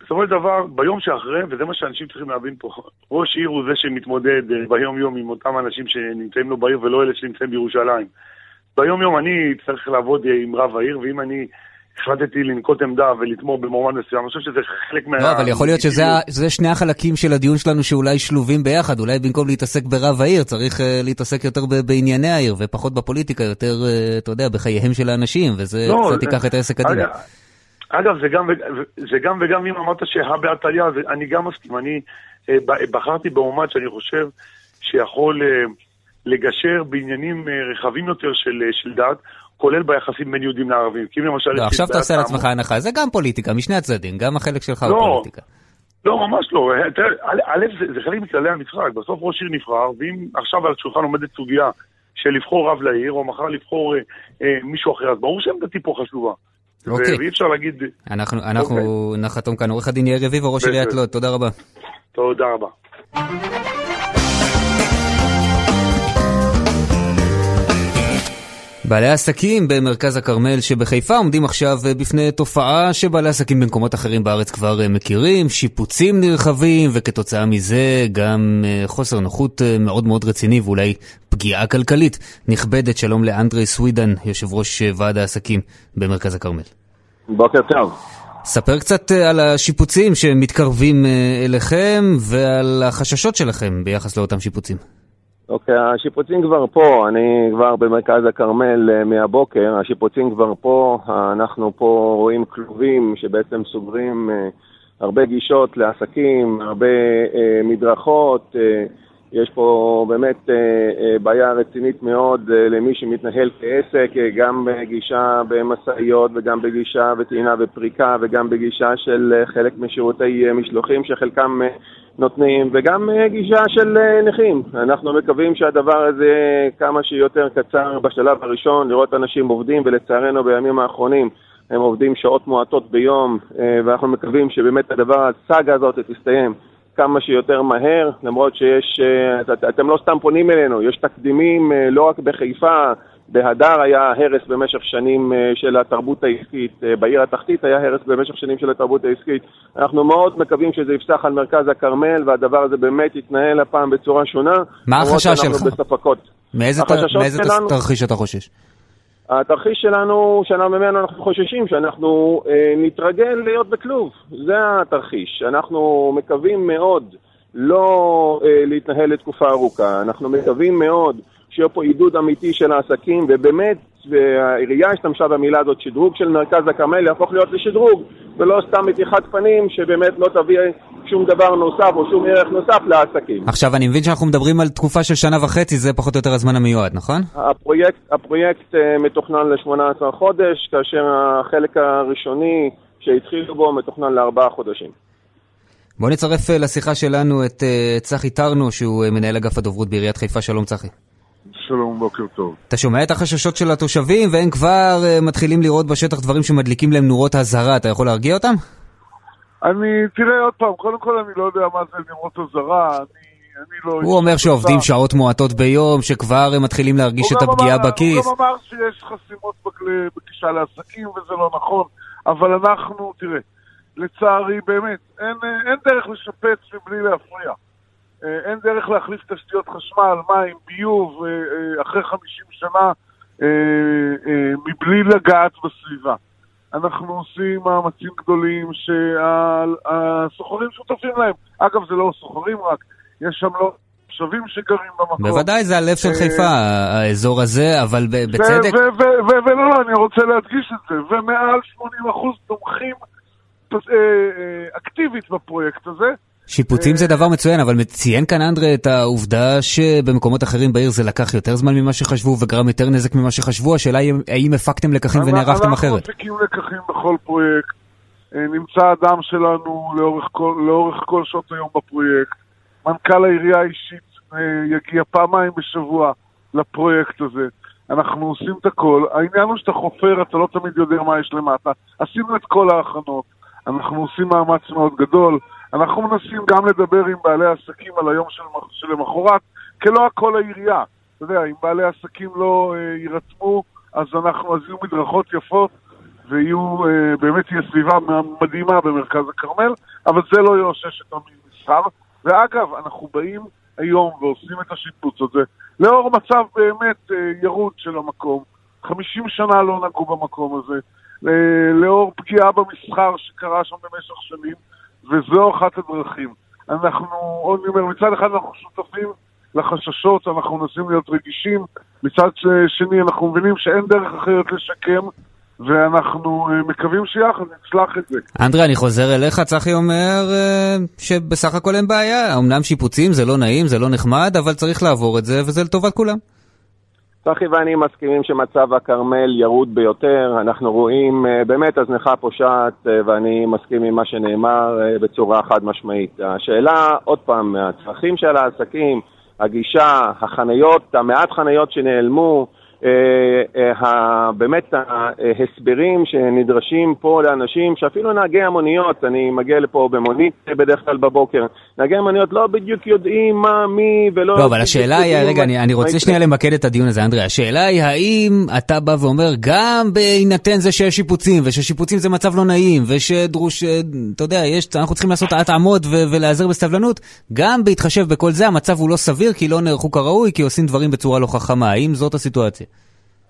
בסופו של דבר, ביום שאחרי, וזה מה שאנשים צריכים להבין פה, [LAUGHS] ראש עיר הוא זה שמתמודד אה, ביום-יום עם אותם אנשים שנמצאים לו בעיר ולא אלה שנמצאים בירושלים. ביום-יום אני צריך לעבוד אה, עם רב העיר, ואם אני החלטתי לנקוט עמדה ולתמוך במועמד מסוים, אני חושב שזה חלק מה... לא, אבל יכול להיות שזה שני החלקים של הדיון שלנו שאולי שלובים ביחד, אולי במקום להתעסק ברב העיר, צריך uh, להתעסק יותר בענייני העיר, ופחות בפוליטיקה, יותר, uh, אתה יודע, בחייהם של האנשים, וזה לא, קצת ייקח את העסק קדימה. אגב, זה גם, זה גם וגם אם אמרת שהא בעתליא, אני גם מסכים, אני בחרתי במועמד שאני חושב שיכול לגשר בעניינים רחבים יותר של, של דת. כולל ביחסים בין יהודים לערבים. כי אם למשל... לא, עכשיו תעשה לעצמך הנחה, זה גם פוליטיקה, משני הצדדים, גם החלק שלך הוא לא, פוליטיקה. לא, ממש לא. תראה, א', זה, זה חלק מכללי המשחק. בסוף ראש עיר נבחר, ואם עכשיו על השולחן עומדת סוגיה של לבחור רב לעיר, או מחר לבחור אה, אה, מישהו אחר, אז ברור שעמדתי פה חשובה. אוקיי. ואי אפשר להגיד... אנחנו, אנחנו אוקיי. נחתום כאן. עורך הדין יאיר רביבו, ראש עיריית לוד, תודה רבה. תודה רבה. בעלי עסקים במרכז הכרמל שבחיפה עומדים עכשיו בפני תופעה שבעלי עסקים במקומות אחרים בארץ כבר מכירים, שיפוצים נרחבים וכתוצאה מזה גם אה, חוסר נוחות אה, מאוד מאוד רציני ואולי פגיעה כלכלית נכבדת. שלום לאנדרי סווידן, יושב ראש אה, ועד העסקים במרכז הכרמל. בוקר טוב. ספר קצת על השיפוצים שמתקרבים אליכם ועל החששות שלכם ביחס לאותם שיפוצים. אוקיי, השיפוצים כבר פה, אני כבר במרכז הכרמל אה, מהבוקר, השיפוצים כבר פה, אנחנו פה רואים כלובים שבעצם סוגרים אה, הרבה גישות לעסקים, הרבה אה, מדרכות, אה, יש פה באמת אה, אה, בעיה רצינית מאוד אה, למי שמתנהל כעסק, גם בגישה במשאיות וגם בגישה וטעינה ופריקה וגם בגישה של חלק משירותי משלוחים שחלקם נותנים וגם גישה של נכים. אנחנו מקווים שהדבר הזה כמה שיותר קצר בשלב הראשון, לראות אנשים עובדים ולצערנו בימים האחרונים הם עובדים שעות מועטות ביום ואנחנו מקווים שבאמת הדבר, הסאגה הזאת תסתיים כמה שיותר מהר, למרות שיש, אה, את- אתם לא סתם פונים אלינו, יש תקדימים אה, לא רק בחיפה, בהדר היה הרס במשך שנים אה, של התרבות העסקית, בעיר התחתית היה הרס במשך שנים של התרבות העסקית. אנחנו מאוד מקווים שזה יפסח על מרכז הכרמל והדבר הזה באמת יתנהל הפעם בצורה שונה. מה החשש שלך? בספקות. מאיזה ת- מאיזה שלנו- תרחיש אתה חושש? התרחיש שלנו, שאנחנו ממנו אנחנו חוששים שאנחנו אה, נתרגל להיות בכלוב, זה התרחיש. אנחנו מקווים מאוד לא אה, להתנהל לתקופה ארוכה, אנחנו מקווים מאוד שיהיה פה עידוד אמיתי של העסקים, ובאמת, והעירייה השתמשה במילה הזאת, שדרוג של מרכז הכרמל יהפוך להיות לשדרוג, ולא סתם מתיחת פנים שבאמת לא תביא שום דבר נוסף או שום ערך נוסף לעסקים. עכשיו, אני מבין שאנחנו מדברים על תקופה של שנה וחצי, זה פחות או יותר הזמן המיועד, נכון? הפרויקט, הפרויקט אה, מתוכנן ל-18 חודש, כאשר החלק הראשוני שהתחילו בו מתוכנן לארבעה חודשים. בוא נצרף אה, לשיחה שלנו את אה, צחי טרנו, שהוא מנהל אגף הדוברות בעיריית חיפה. שלום צחי. שלום, בוקר טוב. אתה שומע את החששות של התושבים, והם כבר אה, מתחילים לראות בשטח דברים שמדליקים להם נורות אזהרה. אתה יכול להרגיע אותם? אני, תראה עוד פעם, קודם כל אני לא יודע מה זה נמרות אזהרה, אני, אני לא... הוא אומר שעובדים איש שעות מועטות ביום, שכבר הם מתחילים להרגיש את הפגיעה אמר- בכיס. הוא גם אמר שיש חסימות בגישה לעסקים וזה לא נכון, אבל אנחנו, תראה, לצערי באמת, אין, אין דרך לשפץ מבלי להפריע. אה, אין דרך להחליף תשתיות חשמל, מים, ביוב, אה, אה, אחרי 50 שנה, מבלי לגעת בסביבה. אנחנו עושים מאמצים גדולים שהסוחרים שותפים להם. אגב, זה לא סוחרים רק, יש שם לא תושבים שגרים במקום. בוודאי, זה הלב של חיפה, האזור הזה, אבל בצדק. ולא, לא, אני רוצה להדגיש את זה, ומעל 80% תומכים אקטיבית בפרויקט הזה. שיפוצים זה דבר מצוין, אבל ציין כאן אנדרה את העובדה שבמקומות אחרים בעיר זה לקח יותר זמן ממה שחשבו וגרם יותר נזק ממה שחשבו. השאלה היא האם הפקתם לקחים ונערכתם אחרת. אנחנו מפיקים לקחים בכל פרויקט. אה, נמצא אדם שלנו לאורך כל, לאורך כל שעות היום בפרויקט. מנכ"ל העירייה אישית אה, יגיע פעמיים בשבוע לפרויקט הזה. אנחנו עושים את הכל. העניין הוא שאתה חופר, אתה לא תמיד יודע מה יש למטה. עשינו את כל ההכנות. אנחנו עושים מאמץ מאוד גדול. אנחנו מנסים גם לדבר עם בעלי עסקים על היום של- שלמחרת, כי לא הכל העירייה. אתה יודע, אם בעלי עסקים לא אה, יירתמו, אז אנחנו, אז יהיו מדרכות יפות, ויהיו, אה, באמת תהיה סביבה מדהימה במרכז הכרמל, אבל זה לא יאושש את המסחר. ואגב, אנחנו באים היום ועושים את השיפוץ הזה, לאור מצב באמת אה, ירוד של המקום. 50 שנה לא נגעו במקום הזה, אה, לאור פגיעה במסחר שקרה שם במשך שנים, וזו אחת הדרכים. אנחנו, עוד אומר, מצד אחד אנחנו שותפים לחששות, אנחנו מנסים להיות רגישים, מצד שני אנחנו מבינים שאין דרך אחרת לשקם, ואנחנו אה, מקווים שיחד נצלח את זה. אנדרה, אני חוזר אליך, צחי אומר אה, שבסך הכל אין בעיה. אמנם שיפוצים זה לא נעים, זה לא נחמד, אבל צריך לעבור את זה, וזה לטובת כולם. צחי ואני מסכימים שמצב הכרמל ירוד ביותר, אנחנו רואים אה, באמת הזנחה פושעת אה, ואני מסכים עם מה שנאמר אה, בצורה חד משמעית. השאלה, עוד פעם, הצרכים של העסקים, הגישה, החניות, המעט חניות שנעלמו, באמת ההסברים שנדרשים פה לאנשים, שאפילו נהגי המוניות, אני מגיע לפה במונית אה, בדרך כלל בבוקר, נהגי המוניות לא בדיוק יודעים מה, מי ולא... לא, אבל השאלה היא, רגע, אני, אני רוצה. שנייה למקד את הדיון הזה, אנדרי. השאלה היא, האם אתה בא ואומר, גם בהינתן זה שיש שיפוצים, וששיפוצים זה מצב לא נעים, ושדרוש, אה, אתה יודע, יש, אנחנו צריכים לעשות התאמות ולהיעזר בסבלנות, גם בהתחשב בכל זה, המצב הוא לא סביר, כי לא נערכו כראוי, כי עושים דברים בצורה לא חכמה. האם זאת הסיטואציה?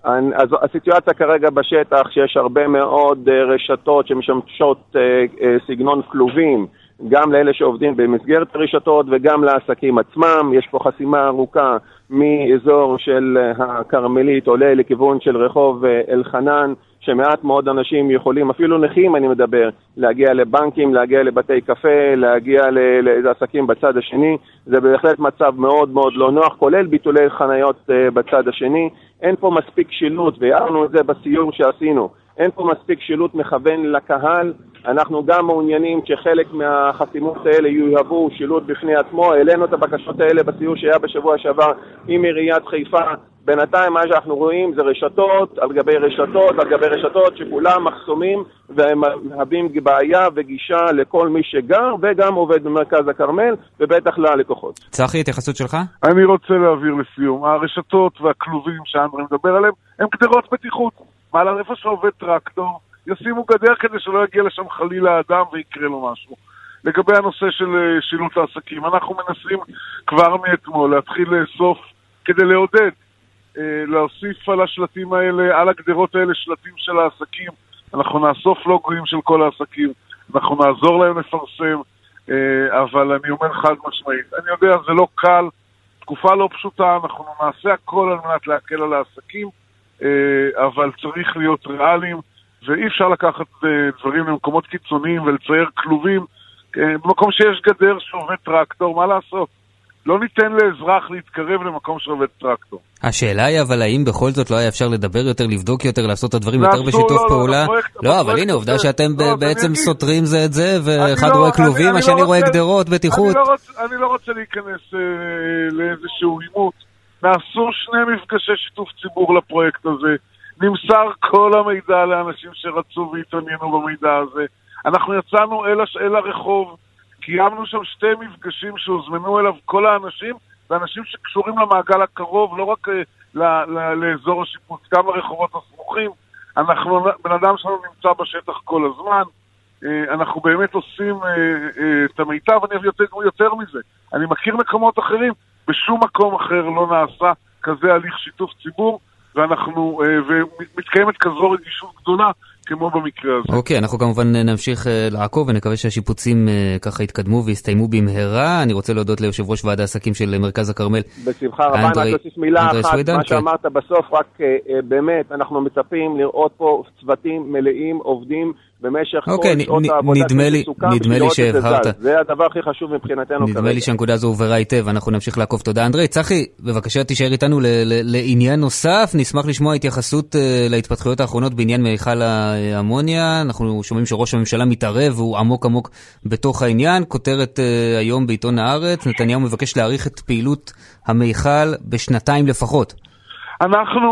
אז הסיטואציה כרגע בשטח שיש הרבה מאוד אה, רשתות שמשמשות אה, אה, סגנון כלובים גם לאלה שעובדים במסגרת הרשתות וגם לעסקים עצמם. יש פה חסימה ארוכה מאזור של הכרמלית עולה לכיוון של רחוב אלחנן. שמעט מאוד אנשים יכולים, אפילו נכים אני מדבר, להגיע לבנקים, להגיע לבתי קפה, להגיע לעסקים בצד השני. זה בהחלט מצב מאוד מאוד לא נוח, כולל ביטולי חניות בצד השני. אין פה מספיק שילוט, והערנו את זה בסיור שעשינו. אין פה מספיק שילוט מכוון לקהל. אנחנו גם מעוניינים שחלק מהחסימות האלה יהוו שילוט בפני עצמו. העלינו את הבקשות האלה בסיור שהיה בשבוע שעבר עם עיריית חיפה. בינתיים מה שאנחנו רואים זה רשתות על גבי רשתות על גבי רשתות שכולם מחסומים והם מהווים בעיה וגישה לכל מי שגר וגם עובד במרכז הכרמל ובטח ללקוחות. צחי, התייחסות שלך? אני רוצה להעביר לסיום. הרשתות והכלובים שאנדרי מדבר עליהם הם גדרות בטיחות. מעל איפה שעובד טרקטור, ישימו גדר כדי שלא יגיע לשם חלילה אדם ויקרה לו משהו. לגבי הנושא של אה, שילוט העסקים, אנחנו מנסים כבר מאתמול להתחיל לאסוף כדי לעודד, להוסיף על השלטים האלה, על הגדרות האלה שלטים של העסקים. אנחנו נאסוף לוגויים של כל העסקים, אנחנו נעזור להם לפרסם, אה, אבל אני אומר חד משמעית, אני יודע, זה לא קל, תקופה לא פשוטה, אנחנו נעשה הכל על מנת להקל על העסקים. אה, אבל צריך להיות ריאליים, ואי אפשר לקחת אה, דברים למקומות קיצוניים ולצייר כלובים. אה, במקום שיש גדר שעובד טרקטור, מה לעשות? לא ניתן לאזרח להתקרב למקום שעובד טרקטור. השאלה היא אבל האם בכל זאת לא היה אפשר לדבר יותר, לבדוק יותר, לעשות את הדברים יותר בשיתוף לא, לא, פעולה? לא, לא, אבל הנה, עובדה שאתם בעצם סותרים זה את זה, ואחד רואה כלובים, השני רואה גדרות, בטיחות. אני לא רוצה להיכנס לאיזשהו עימות. נעשו שני מפגשי שיתוף ציבור לפרויקט הזה, נמסר כל המידע לאנשים שרצו והתעניינו במידע הזה. אנחנו יצאנו. אל הרחוב, קיימנו שם שתי מפגשים שהוזמנו אליו כל האנשים, ואנשים שקשורים למעגל הקרוב, לא רק אה, ל... ל... לאזור השיפוט, גם לרחובות הסמוכים. אנחנו, בן אדם שלנו נמצא בשטח כל הזמן. אה, אנחנו באמת עושים אה, את המיטב, אני אביא יותר, יותר מזה. אני מכיר מקומות אחרים בשום מקום אחר לא נעשה כזה הליך שיתוף ציבור, ואנחנו, ומתקיימת כזו רגישות גדולה כמו במקרה הזה. אוקיי, אנחנו כמובן נמשיך אה, לעקוב ונקווה שהשיפוצים אה, ככה יתקדמו ויסתיימו במהרה. אני רוצה להודות ליושב ראש ועד העסקים של מרכז הכרמל. בשמחה רבה, אני רק אוסיף מילה אחת, מה כן. שאמרת בסוף, רק באמת, אנחנו מצפים לראות פה צוותים מלאים, עובדים. במשך אוקיי, כל שעות העבודה נדמה לי שהבהרת. זה הדבר הכי חשוב מבחינתנו כרגע. נדמה לי שהנקודה הזו הובהרה היטב, אנחנו נמשיך לעקוב. תודה אנדרי. צחי, בבקשה תישאר איתנו לעניין נוסף, נשמח לשמוע התייחסות אה, להתפתחויות האחרונות בעניין מיכל האמוניה. אנחנו שומעים שראש הממשלה מתערב, והוא עמוק עמוק בתוך העניין. כותרת אה, היום בעיתון הארץ, נתניהו מבקש להאריך את פעילות המיכל בשנתיים לפחות. אנחנו,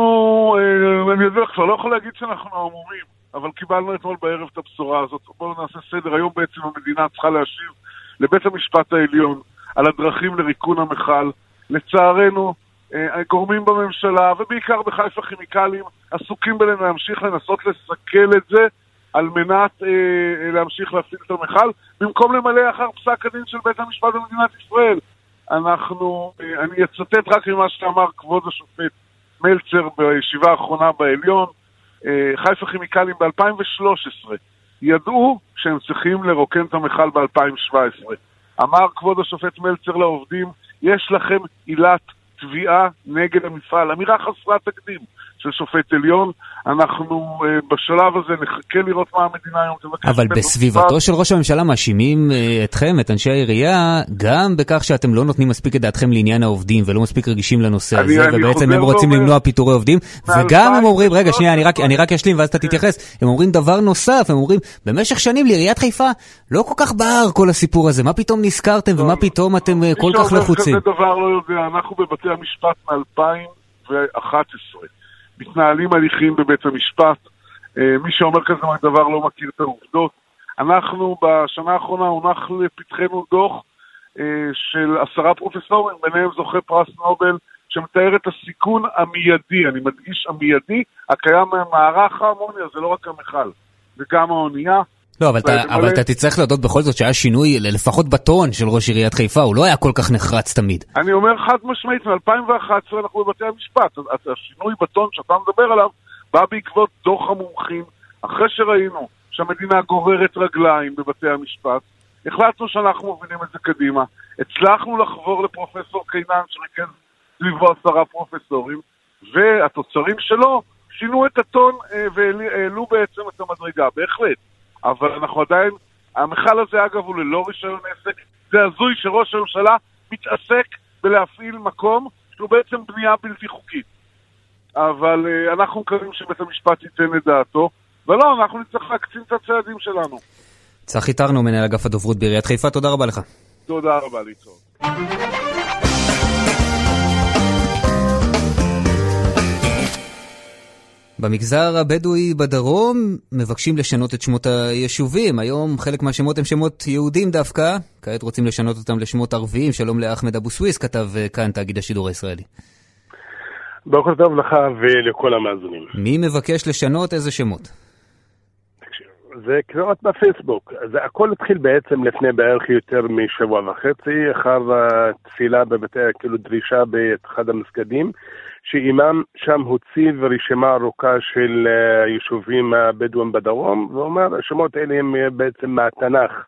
אה, אני יודע, כבר לא יכול להגיד שאנחנו עמומים. אבל קיבלנו אתמול בערב את הבשורה הזאת. בואו נעשה סדר. היום בעצם המדינה צריכה להשיב לבית המשפט העליון על הדרכים לריקון המכל. לצערנו, אה, הגורמים בממשלה, ובעיקר בחיפה כימיקלים, עסוקים בהם להמשיך לנסות לסכל את זה על מנת אה, להמשיך להפעיל את המכל, במקום למלא אחר פסק הדין של בית המשפט במדינת ישראל. אנחנו, אה, אני אצטט רק ממה שאמר כבוד השופט מלצר בישיבה האחרונה בעליון, אה, חיפה כימיקלים ב-2013 ידעו שהם צריכים לרוקן את המכל ב-2017. אמר כבוד השופט מלצר לעובדים, יש לכם עילת תביעה נגד המפעל. אמירה חסרת תקדים של שופט עליון. אנחנו uh, בשלב הזה נחכה לראות מה המדינה היום תבקש. אבל בסביבתו של ראש הממשלה מאשימים uh, אתכם, את אנשי העירייה, גם בכך שאתם לא נותנים מספיק את דעתכם לעניין העובדים ולא מספיק רגישים לנושא אני, הזה, אני ובעצם הם רוצים ואומר... למנוע פיטורי עובדים, וגם הם אומרים, רגע, שנייה, אני רק, אני רק אשלים ואז אתה תתייחס, הם אומרים דבר נוסף, הם אומרים, במשך שנים לעיריית חיפה לא כל כך בער כל הסיפור הזה, מה פתאום נזכרתם ומה פתאום אתם uh, כל כך לחוצים? מי שאומר כזה דבר לא יודע, אנחנו בבתי המשפט מ-2011. מתנהלים הליכים בבית המשפט. אה, מי שאומר כזה דבר לא מכיר את העובדות. אנחנו בשנה האחרונה הונח לפתחנו דוח אה, של עשרה פרופסורים, ביניהם זוכה פרס נובל, שמתאר את הסיכון המיידי, אני מדגיש המיידי, הקיים ממערך האמוניה, זה לא רק המכל, זה גם האונייה. לא, אבל, אתה, אבל אתה תצטרך להודות בכל זאת שהיה שינוי, לפחות בטון של ראש עיריית חיפה, הוא לא היה כל כך נחרץ תמיד. אני אומר חד משמעית, מ-2011 אנחנו בבתי המשפט. השינוי בטון שאתה מדבר עליו בא בעקבות דוח המומחים, אחרי שראינו שהמדינה גוררת רגליים בבתי המשפט, החלטנו שאנחנו מובילים את זה קדימה. הצלחנו לחבור לפרופסור קינן שריכז סביבו עשרה פרופסורים, והתוצרים שלו שינו את הטון אה, והעלו בעצם את המדרגה, בהחלט. אבל אנחנו עדיין, המכל הזה אגב הוא ללא רישיון עסק, זה הזוי שראש הממשלה מתעסק בלהפעיל מקום שהוא בעצם בנייה בלתי חוקית. אבל uh, אנחנו מקווים שבית המשפט ייתן את דעתו, ולא, אנחנו נצטרך להקצין את הצעדים שלנו. צחי טרנו, מנהל אגף הדוברות בעיריית חיפה, תודה רבה לך. תודה רבה, להתראות. במגזר הבדואי בדרום מבקשים לשנות את שמות היישובים. היום חלק מהשמות הם שמות יהודים דווקא, כעת רוצים לשנות אותם לשמות ערביים. שלום לאחמד אבו סוויס, כתב אה, כאן תאגיד השידור הישראלי. בוקר טוב לך ולכל המאזינים. מי מבקש לשנות איזה שמות? זה קריאות בפייסבוק. זה הכל התחיל בעצם לפני בערך יותר משבוע וחצי, אחר התפילה בבתי, כאילו דרישה באחד המסגדים, שאימאם שם הוציא רשימה ארוכה של היישובים הבדואים בדרום, ואומר, השמות האלה הם בעצם מהתנ"ך.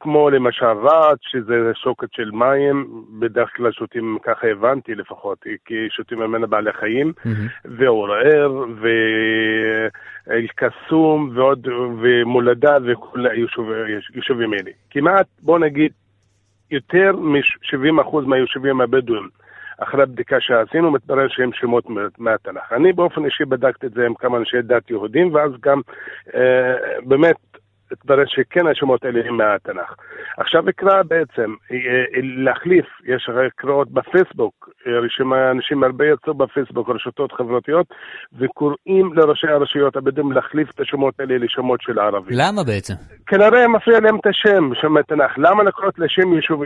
כמו למשל רעת, שזה שוקת של מים, בדרך כלל שותים, ככה הבנתי לפחות, כי שותים ממנה בעלי חיים, mm-hmm. ועורער, ואל-קסום, ועוד, ומולדה, וכל היישובים האלה. כמעט, בוא נגיד, יותר מ-70% מהיישובים הבדואים. אחרי הבדיקה שעשינו, מתברר שהם שמות מהתנ"ך. אני באופן אישי בדקתי את זה עם כמה אנשי דת יהודים, ואז גם אה, באמת התברר שכן השמות האלה הם מהתנ"ך. עכשיו אקרא בעצם, אה, אה, להחליף, יש קריאות בפייסבוק, אה, רשימה, אנשים הרבה יצאו בפייסבוק, רשתות חברתיות, וקוראים לראשי הרשויות הבדואים להחליף את השמות האלה לשמות של ערבים. למה בעצם? כנראה מפריע להם את השם, שם התנ"ך. למה לקרות לשם יישוב,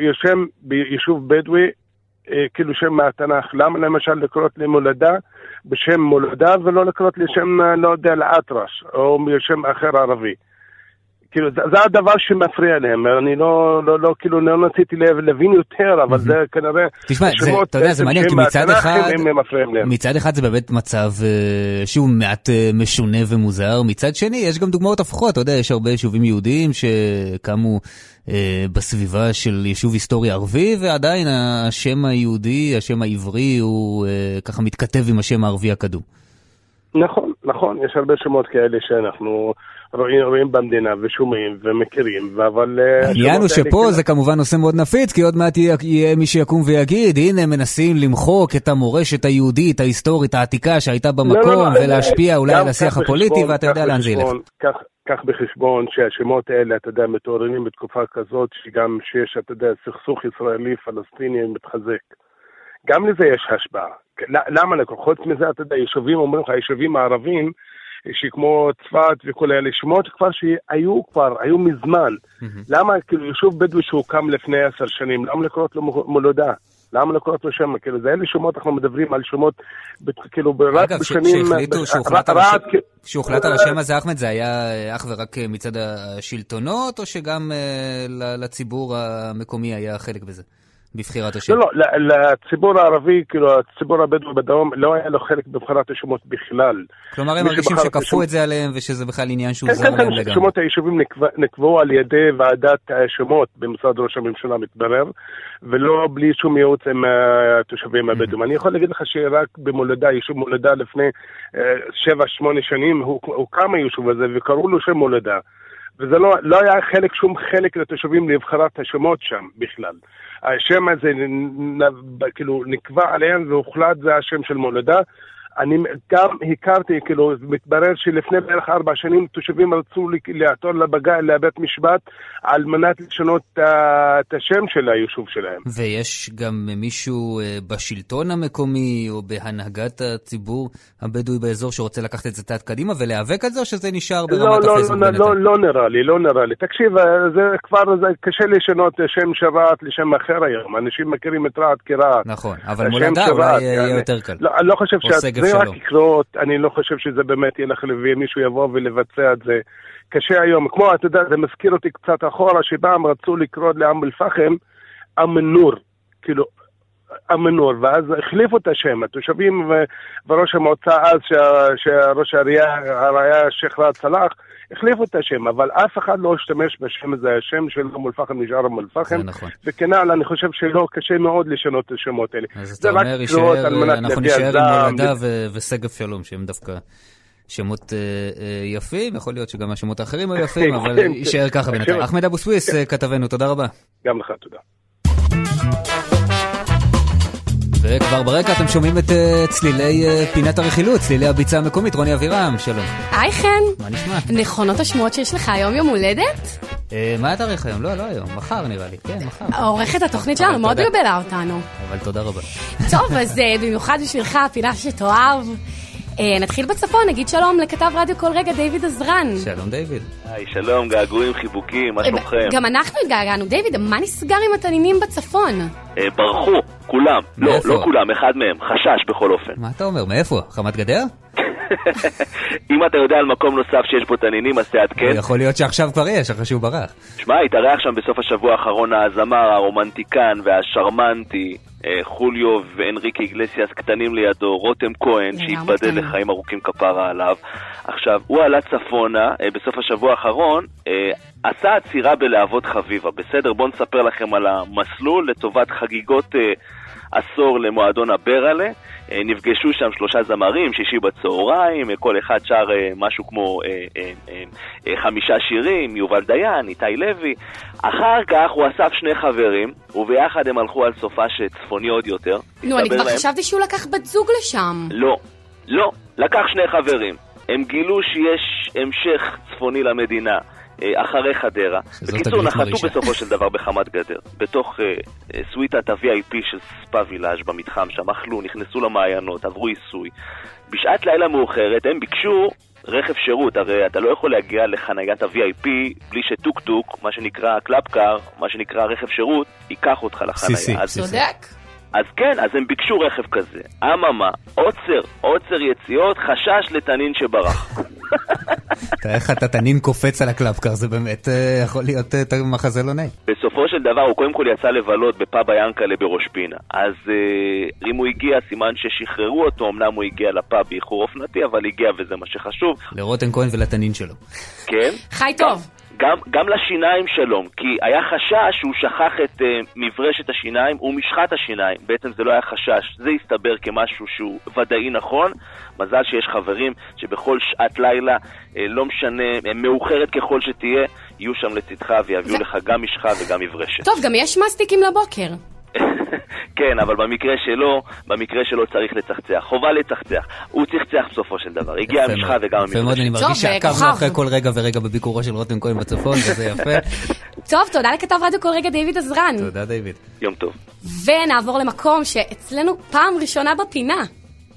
יישוב בדואי כאילו שם מהתנ"ך. למה למשל לקרות למולדה בשם מולדה ולא לקרות לשם, לא יודע, לאטרש, או שם אחר ערבי. כאילו, זה, זה הדבר שמפריע להם, אני לא, לא, לא, כאילו, לא רציתי להבין יותר, אבל זה כנראה... תשמע, זה, אתה יודע, זה מעניין, כי מצד אחד, מצד אחד זה באמת מצב אה, שהוא מעט אה, משונה ומוזר, מצד שני, יש גם דוגמאות הפוכות, אתה יודע, יש הרבה יישובים יהודיים שקמו אה, בסביבה של יישוב היסטורי ערבי, ועדיין השם היהודי, השם העברי, הוא אה, ככה מתכתב עם השם הערבי הקדום. נכון, נכון, יש הרבה שמות כאלה שאנחנו... רואים, רואים במדינה ושומעים ומכירים, אבל... אה, העניין הוא שפה. זה כמובן נושא מאוד נפיץ, כי עוד מעט יהיה, יהיה מי שיקום ויגיד, הנה מנסים למחוק את המורשת היהודית, ההיסטורית, העתיקה שהייתה במקום, לא, לא, לא, ולהשפיע אולי על השיח הפוליטי, ואתה יודע לאן זה ילך. קח בחשבון שהשמות האלה, אתה יודע, מתעוררים בתקופה כזאת, שגם שיש, אתה יודע, סכסוך ישראלי-פלסטיני מתחזק. גם לזה יש השפעה. למה? חוץ מזה, אתה יודע, יישובים, אומרים לך, היישובים הערבים, שכמו צפת וכל אלה, שמות כבר שהיו כבר, היו מזמן. למה, כאילו, יישוב בדואי שהוקם לפני עשר שנים, למה לקרות לו מולדה? למה לקרות לו שם? כאילו, זה אלה שמות, אנחנו מדברים על שמות, כאילו, רק אגב, בשנים... אגב, שהחליטו, שהוחלט על, השם, שהוחלט על השם הזה, אחמד, זה היה אך ורק מצד השלטונות, או שגם לציבור המקומי היה חלק בזה? בבחירת השם? לא, לא, לציבור הערבי, כאילו, הציבור הבדואי בדרום, לא היה לו חלק בבחירת השמות בכלל. כלומר, הם מרגישים שכפו את זה עליהם, ושזה בכלל עניין שהוא כן, זר כן, להם לגמרי. כן, כן, שמות היישובים נקבעו על ידי ועדת השמות במשרד ראש הממשלה, מתברר, ולא בלי שום ייעוץ עם התושבים הבדואים. אני יכול להגיד לך שרק במולדה, יישוב מולדה לפני אה, שבע, שמונה שנים, הוקם היישוב הזה, וקראו לו שם מולדה. וזה לא, לא היה חלק, שום חלק לתושבים לבחירת השמות שם בכלל. השם הזה כאילו נקבע עליהם והוחלט זה השם של מולדה. אני גם הכרתי, כאילו, מתברר שלפני בערך ארבע שנים תושבים רצו לעתור לבגע, לבית משפט על מנת לשנות את השם של היישוב שלהם. ויש גם מישהו אה, בשלטון המקומי או בהנהגת הציבור הבדואי באזור שרוצה לקחת את זה צעד קדימה ולהיאבק על זה, או שזה נשאר ברמת לא, לא, הפייסבוק? לא, לא, לא, לא נראה לי, לא נראה לי. תקשיב, אה, זה כבר, זה קשה לשנות שם של רהט לשם אחר היום. אנשים מכירים את רהט כרהט. נכון, אבל מולדה אולי יהיה יותר קל. לא, אני לא חושב ש... זה רק יקרות, אני לא חושב שזה באמת ילך ומישהו יבוא ולבצע את זה. קשה היום, כמו, אתה יודע, זה מזכיר אותי קצת אחורה, שפעם רצו לקרוא לאום אל-פחם עם נור. כאילו, המנור, ואז החליפו את השם. התושבים וראש המועצה אז, שראש העירייה, הרעיה שייח' ראאד סלאח, החליפו את השם, אבל אף אחד לא השתמש בשם הזה, השם של אום אל-פחם נשאר אום אל-פחם. זה נכון. וכנ"ל, אני חושב שלא, קשה מאוד לשנות את השמות האלה. אז אתה אומר, יישאר, אנחנו נישאר עם מולדה ושגב שלום, שהם דווקא שמות אה, אה, יפים, יכול להיות שגם השמות האחרים היו יפים, [LAUGHS] אבל כן, יישאר ככה כן. בינתיים. אחמד אבו סוויס, אה, כתבנו, תודה רבה. גם לך תודה. וכבר ברקע אתם שומעים את אה, צלילי אה, פינת הרכילות, צלילי הביצה המקומית, רוני אבירם, שלום. היי חן, מה נשמע? נכונות השמועות שיש לך היום יום הולדת? אה, מה התאריך היום? לא, לא היום, מחר נראה לי, כן, מחר. עורכת התוכנית שלנו מאוד. גבלה אותנו. אבל תודה רבה. טוב, אז במיוחד בשבילך, פינה שתאהב. אה, נתחיל בצפון, נגיד שלום לכתב רדיו כל רגע, דיוויד עזרן. שלום דיוויד. היי, שלום, געגועים, חיבוקים, מה שלומכם? גם אנחנו התגעגענו. דיוויד, מה נסגר עם התנינים בצפון? אה, ברחו, כולם. לא? לא כולם, אחד מהם, חשש בכל אופן. מה אתה אומר? מאיפה? חמת גדר? [LAUGHS] אם אתה יודע על מקום נוסף שיש בו תנינים, אז תעדכן. יכול להיות שעכשיו כבר יש, אחרי שהוא ברח. שמע, התארח שם בסוף השבוע האחרון הזמר, הרומנטיקן והשרמנטי, אה, חוליו ואנריק איגלסיאס קטנים לידו, רותם כהן, שהתבדל. לחיים ארוכים כפרה עליו. עכשיו, הוא עלה צפונה אה, בסוף השבוע האחרון, אה, עשה עצירה בלהבות חביבה. בסדר, בואו נספר לכם על המסלול לטובת חגיגות... אה, עשור למועדון הברלה, אה, נפגשו שם שלושה זמרים, שישי בצהריים, אה, כל אחד שר אה, משהו כמו אה, אה, אה, אה, חמישה שירים, יובל דיין, איתי לוי. אחר כך הוא אסף שני חברים, וביחד הם הלכו על סופש צפוני עוד יותר. נו, אני כבר להם- חשבתי שהוא לקח בת זוג לשם. לא, לא, לקח שני חברים. הם גילו שיש המשך צפוני למדינה. אה, אחרי חדרה. בקיצור, נחתו. בסופו של דבר בחמת גדר. בתוך אה, אה, סוויטת ה-VIP של ספא וילאז' במתחם שם, אכלו, נכנסו למעיינות, עברו עיסוי. בשעת לילה מאוחרת הם ביקשו רכב שירות, הרי אתה לא יכול להגיע לחניית ה-VIP בלי שטוק-טוק, מה שנקרא club car, מה שנקרא רכב שירות, ייקח אותך אז- צודק. אז כן, אז הם ביקשו רכב כזה. אממה, עוצר, עוצר יציאות, חשש לתנין שברח. תאר לך את התנין קופץ על ה club car, זה באמת אה, יכול להיות אה, מחזה לא נעים. בסופו של דבר הוא קודם כל יצא לבלות בפאב היאנקלה בראש פינה. אז אה, אם הוא הגיע, סימן ששחררו אותו, אמנם הוא הגיע לפאב באיחור אופנתי, אבל הגיע וזה מה שחשוב. לרותם כהן ולתנין שלו. כן? חי טוב. גם, גם לשיניים שלום, כי היה חשש שהוא שכח את uh, מברשת השיניים ומשחת השיניים. בעצם זה לא היה חשש, זה הסתבר כמשהו שהוא ודאי נכון. מזל שיש חברים שבכל שעת לילה, uh, לא משנה, uh, מאוחרת ככל שתהיה, יהיו שם לצדך ויביאו לך גם משחה וגם מברשת. טוב, גם יש מסטיקים לבוקר. [LAUGHS] כן, אבל במקרה שלו, במקרה שלו צריך לצחצח. חובה לצחצח. הוא צחצח בסופו של דבר. הגיע המשחה. וגם יפה מאוד, אני. מרגיש שעקבנו. אחרי כל רגע ורגע בביקורו של רותם כהן בצפון, וזה [LAUGHS] יפה. טוב, תודה לכתב רדיו כל רגע דיוויד עזרן. תודה דיוויד. יום טוב. ונעבור למקום שאצלנו פעם ראשונה בפינה.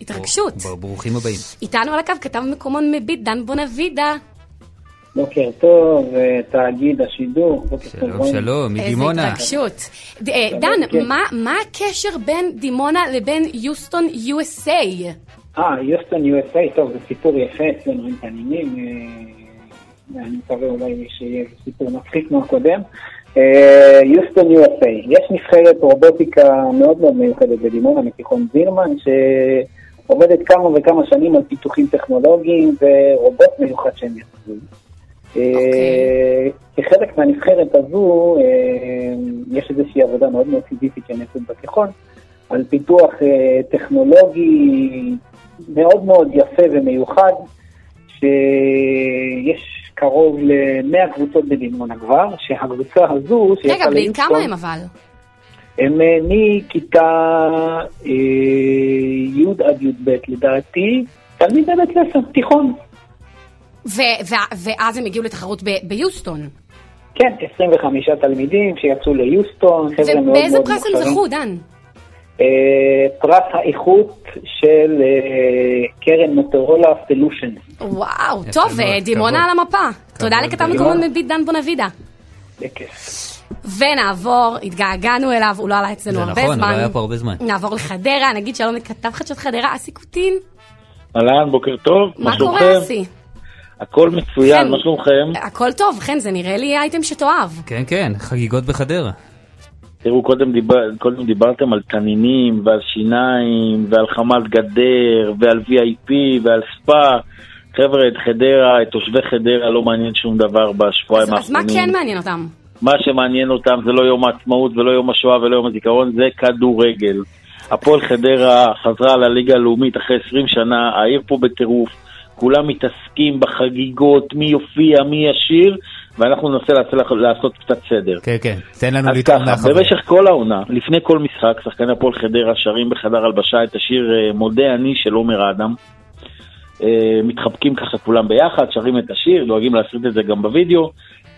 התרגשות. בר- ברוכים הבאים. איתנו על הקו כתב מקומון מביט דן בונבידה. בוקר טוב, אה, תאגיד השידור. שלום. שלום, איזה מדימונה. התרגשות. ד- אה, דן, כן. מה- הקשר בין דימונה לבין יוסטון USA? אה, יוסטון USA, טוב, זה סיפור יפה אצלנו עם תנינים. אני מקווה אולי שיהיה סיפור מצחיק מהקודם. אה, יוסטון USA, יש נבחרת רובוטיקה מאוד מאוד מיוחדת בדימונה, מתיכון זילמן, שעובדת כמה וכמה שנים על פיתוחים טכנולוגיים ורובוט מיוחד שהם יצרו. אה, כחלק מהנבחרת הזו, אה, יש איזושהי עבודה מאוד מאוד סיזיפית שנעשית בתיכון, על פיתוח אה, טכנולוגי מאוד מאוד יפה ומיוחד, שיש קרוב ל-100 קבוצות בדימונה כבר, שהקבוצה הזו, רגע, ליוסטון, כמה הם אבל? הם מכיתה י' עד י"ב לדעתי, תלמידי בית ספר, תיכון. ו- ו- ואז הם הגיעו לתחרות ב- ביוסטון. כן, 25 תלמידים שיצאו ליוסטון, חבר'ה מאוד מאוד ובאיזה מוכשרים. פרס הם זכו, דן? אה, פרס האיכות של אה, קרן מוטורולה סולושן. וואו, טוב, אה, דימונה. על המפה. תודה לכתב. מקומון מביט דן בונבידה. בכיף. ונעבור, התגעגענו אליו, הוא לא עלה אצלנו זה הרבה נכון, זמן. הוא לא היה פה הרבה זמן. נעבור לחדרה, נגיד שלום לכתב חדשות חדרה, אסי קוטין. אהלן, בוקר טוב, מה מה קורה, שלומכם? אסי? הכל מצוין, כן. מה שלומכם? הכל טוב, חן, זה נראה לי אייטם שתאהב. כן, כן, חגיגות בחדרה. תראו, קודם, דיבר, קודם דיברתם על תנינים ועל שיניים ועל חמ"ל גדר ועל VIP ועל ספא. חבר'ה, את חדרה, את תושבי חדרה לא מעניין שום דבר בשבועיים אז, אז מה האחרונים. כן מעניין אותם? מה שמעניין אותם זה לא יום העצמאות ולא יום השואה ולא יום הזיכרון, זה כדורגל. הפועל חדרה חזרה לליגה הלאומית אחרי 20 שנה, העיר פה בטירוף, כולם מתעסקים בחגיגות, מי יופיע, מי ישיר, ואנחנו ננסה לעשות, לעשות קצת סדר. כן, כן, תן לנו אז לטעום ככה, מהחוויה. במשך כל העונה, לפני כל משחק, שחקני הפועל חדרה שרים בחדר הלבשה את השיר אה, מודה אני של עומר אדם. אה, מתחבקים ככה כולם ביחד, שרים את השיר, דואגים להסריט את זה גם בווידאו,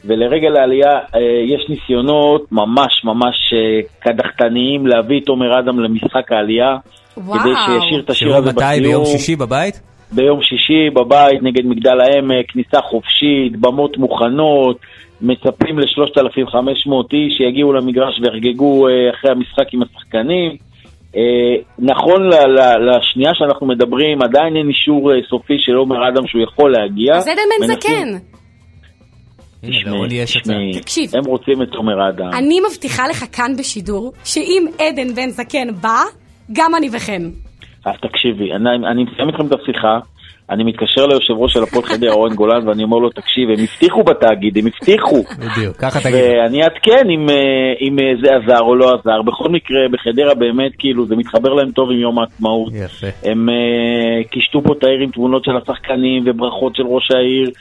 ולרגל העלייה אה, יש ניסיונות ממש ממש קדחתניים להביא את עומר אדם למשחק העלייה, וואו. כדי שישיר את השיר הזה מתי? בסיום. ביום שישי בבית? ביום שישי בבית נגד מגדל העמק, כניסה חופשית, במות מוכנות, מצפים ל-3,500 איש שיגיעו למגרש ויחגגו אה, אחרי המשחק עם השחקנים. אה, נכון ל- ל- לשנייה שאנחנו מדברים, עדיין אין אישור אה, סופי של עומר אדם שהוא יכול להגיע. אז עדן בן זקן, תקשיב. הם רוצים את עומר אדם. אני מבטיחה לך כאן בשידור, שאם עדן בן זקן בא, גם אני וכן. אז תקשיבי, אני, אני מסיים איתכם את השיחה, אני מתקשר ליושב ראש של הפועל חדרה, אורן גולן, ואני אומר לו, תקשיב, הם הבטיחו בתאגיד, הם הבטיחו. בדיוק, ככה תגיד. ואני אעדכן אם, אה, אם אה, זה עזר או לא עזר. בכל מקרה, בחדרה באמת, כאילו, זה מתחבר להם טוב עם יום העצמאות. יפה. הם אה, קישטו פה את העיר עם תמונות של השחקנים וברכות של ראש העיר,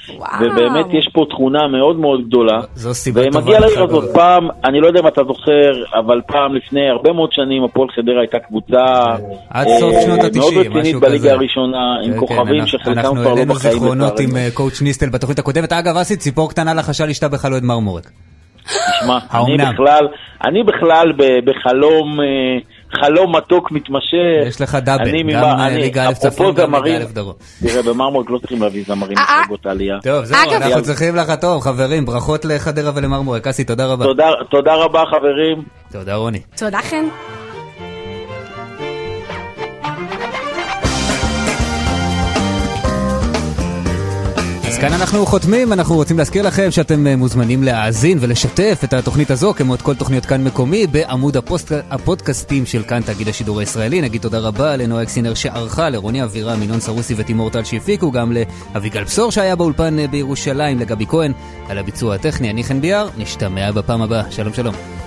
ובאמת יש פה תכונה מאוד מאוד גדולה. זו סיבה טובה ומגיע לעיר. הזאת פעם, אני לא יודע אם אתה זוכר, אבל פעם לפני הרבה מאוד שנים, הפועל חדרה הייתה קבוצה עד אה, סוף שנות מאוד ה-90, רצינית משהו כזה. עם שחלקם אנחנו כבר לא העלינו בחיים. זיכרונות לצערנו. עם אה, קואוצ' ניסטל בתוכנית הקודמת. אגב, אסי, ציפור קטנה לחשה לשתה בכלל אוהד מרמורק. תשמע, אני? בכלל, אני בכלל בחלום, אה, חלום מתוק מתמשך. יש לך דאבל, גם, אה, אני- ליגה א' צפון, גם ליגה א' דרום. תראה, במרמורק לא צריכים להביא זמרים אה, אה. לחגות העלייה. טוב, זהו, אנחנו צריכים לך טוב, חברים, ברכות לחדרה ולמרמורק. אסי, תודה רבה. תודה רבה, חברים. תודה, רוני. תודה חן. כאן אנחנו חותמים, אנחנו רוצים להזכיר לכם שאתם אה, מוזמנים להאזין ולשתף את התוכנית הזו, כמו את כל תוכניות כאן מקומי, בעמוד הפוסט, הפודקאסטים של כאן תאגיד השידור הישראלי. נגיד תודה רבה לנועה אקסינר שערכה, לרוני אבירם, ינון סרוסי ותימור טל שהפיקו, גם לאביגל בשור שהיה באולפן אה, בירושלים, לגבי כהן, על הביצוע הטכני. אני חן ביאר, נשתמע בפעם הבאה. שלום שלום.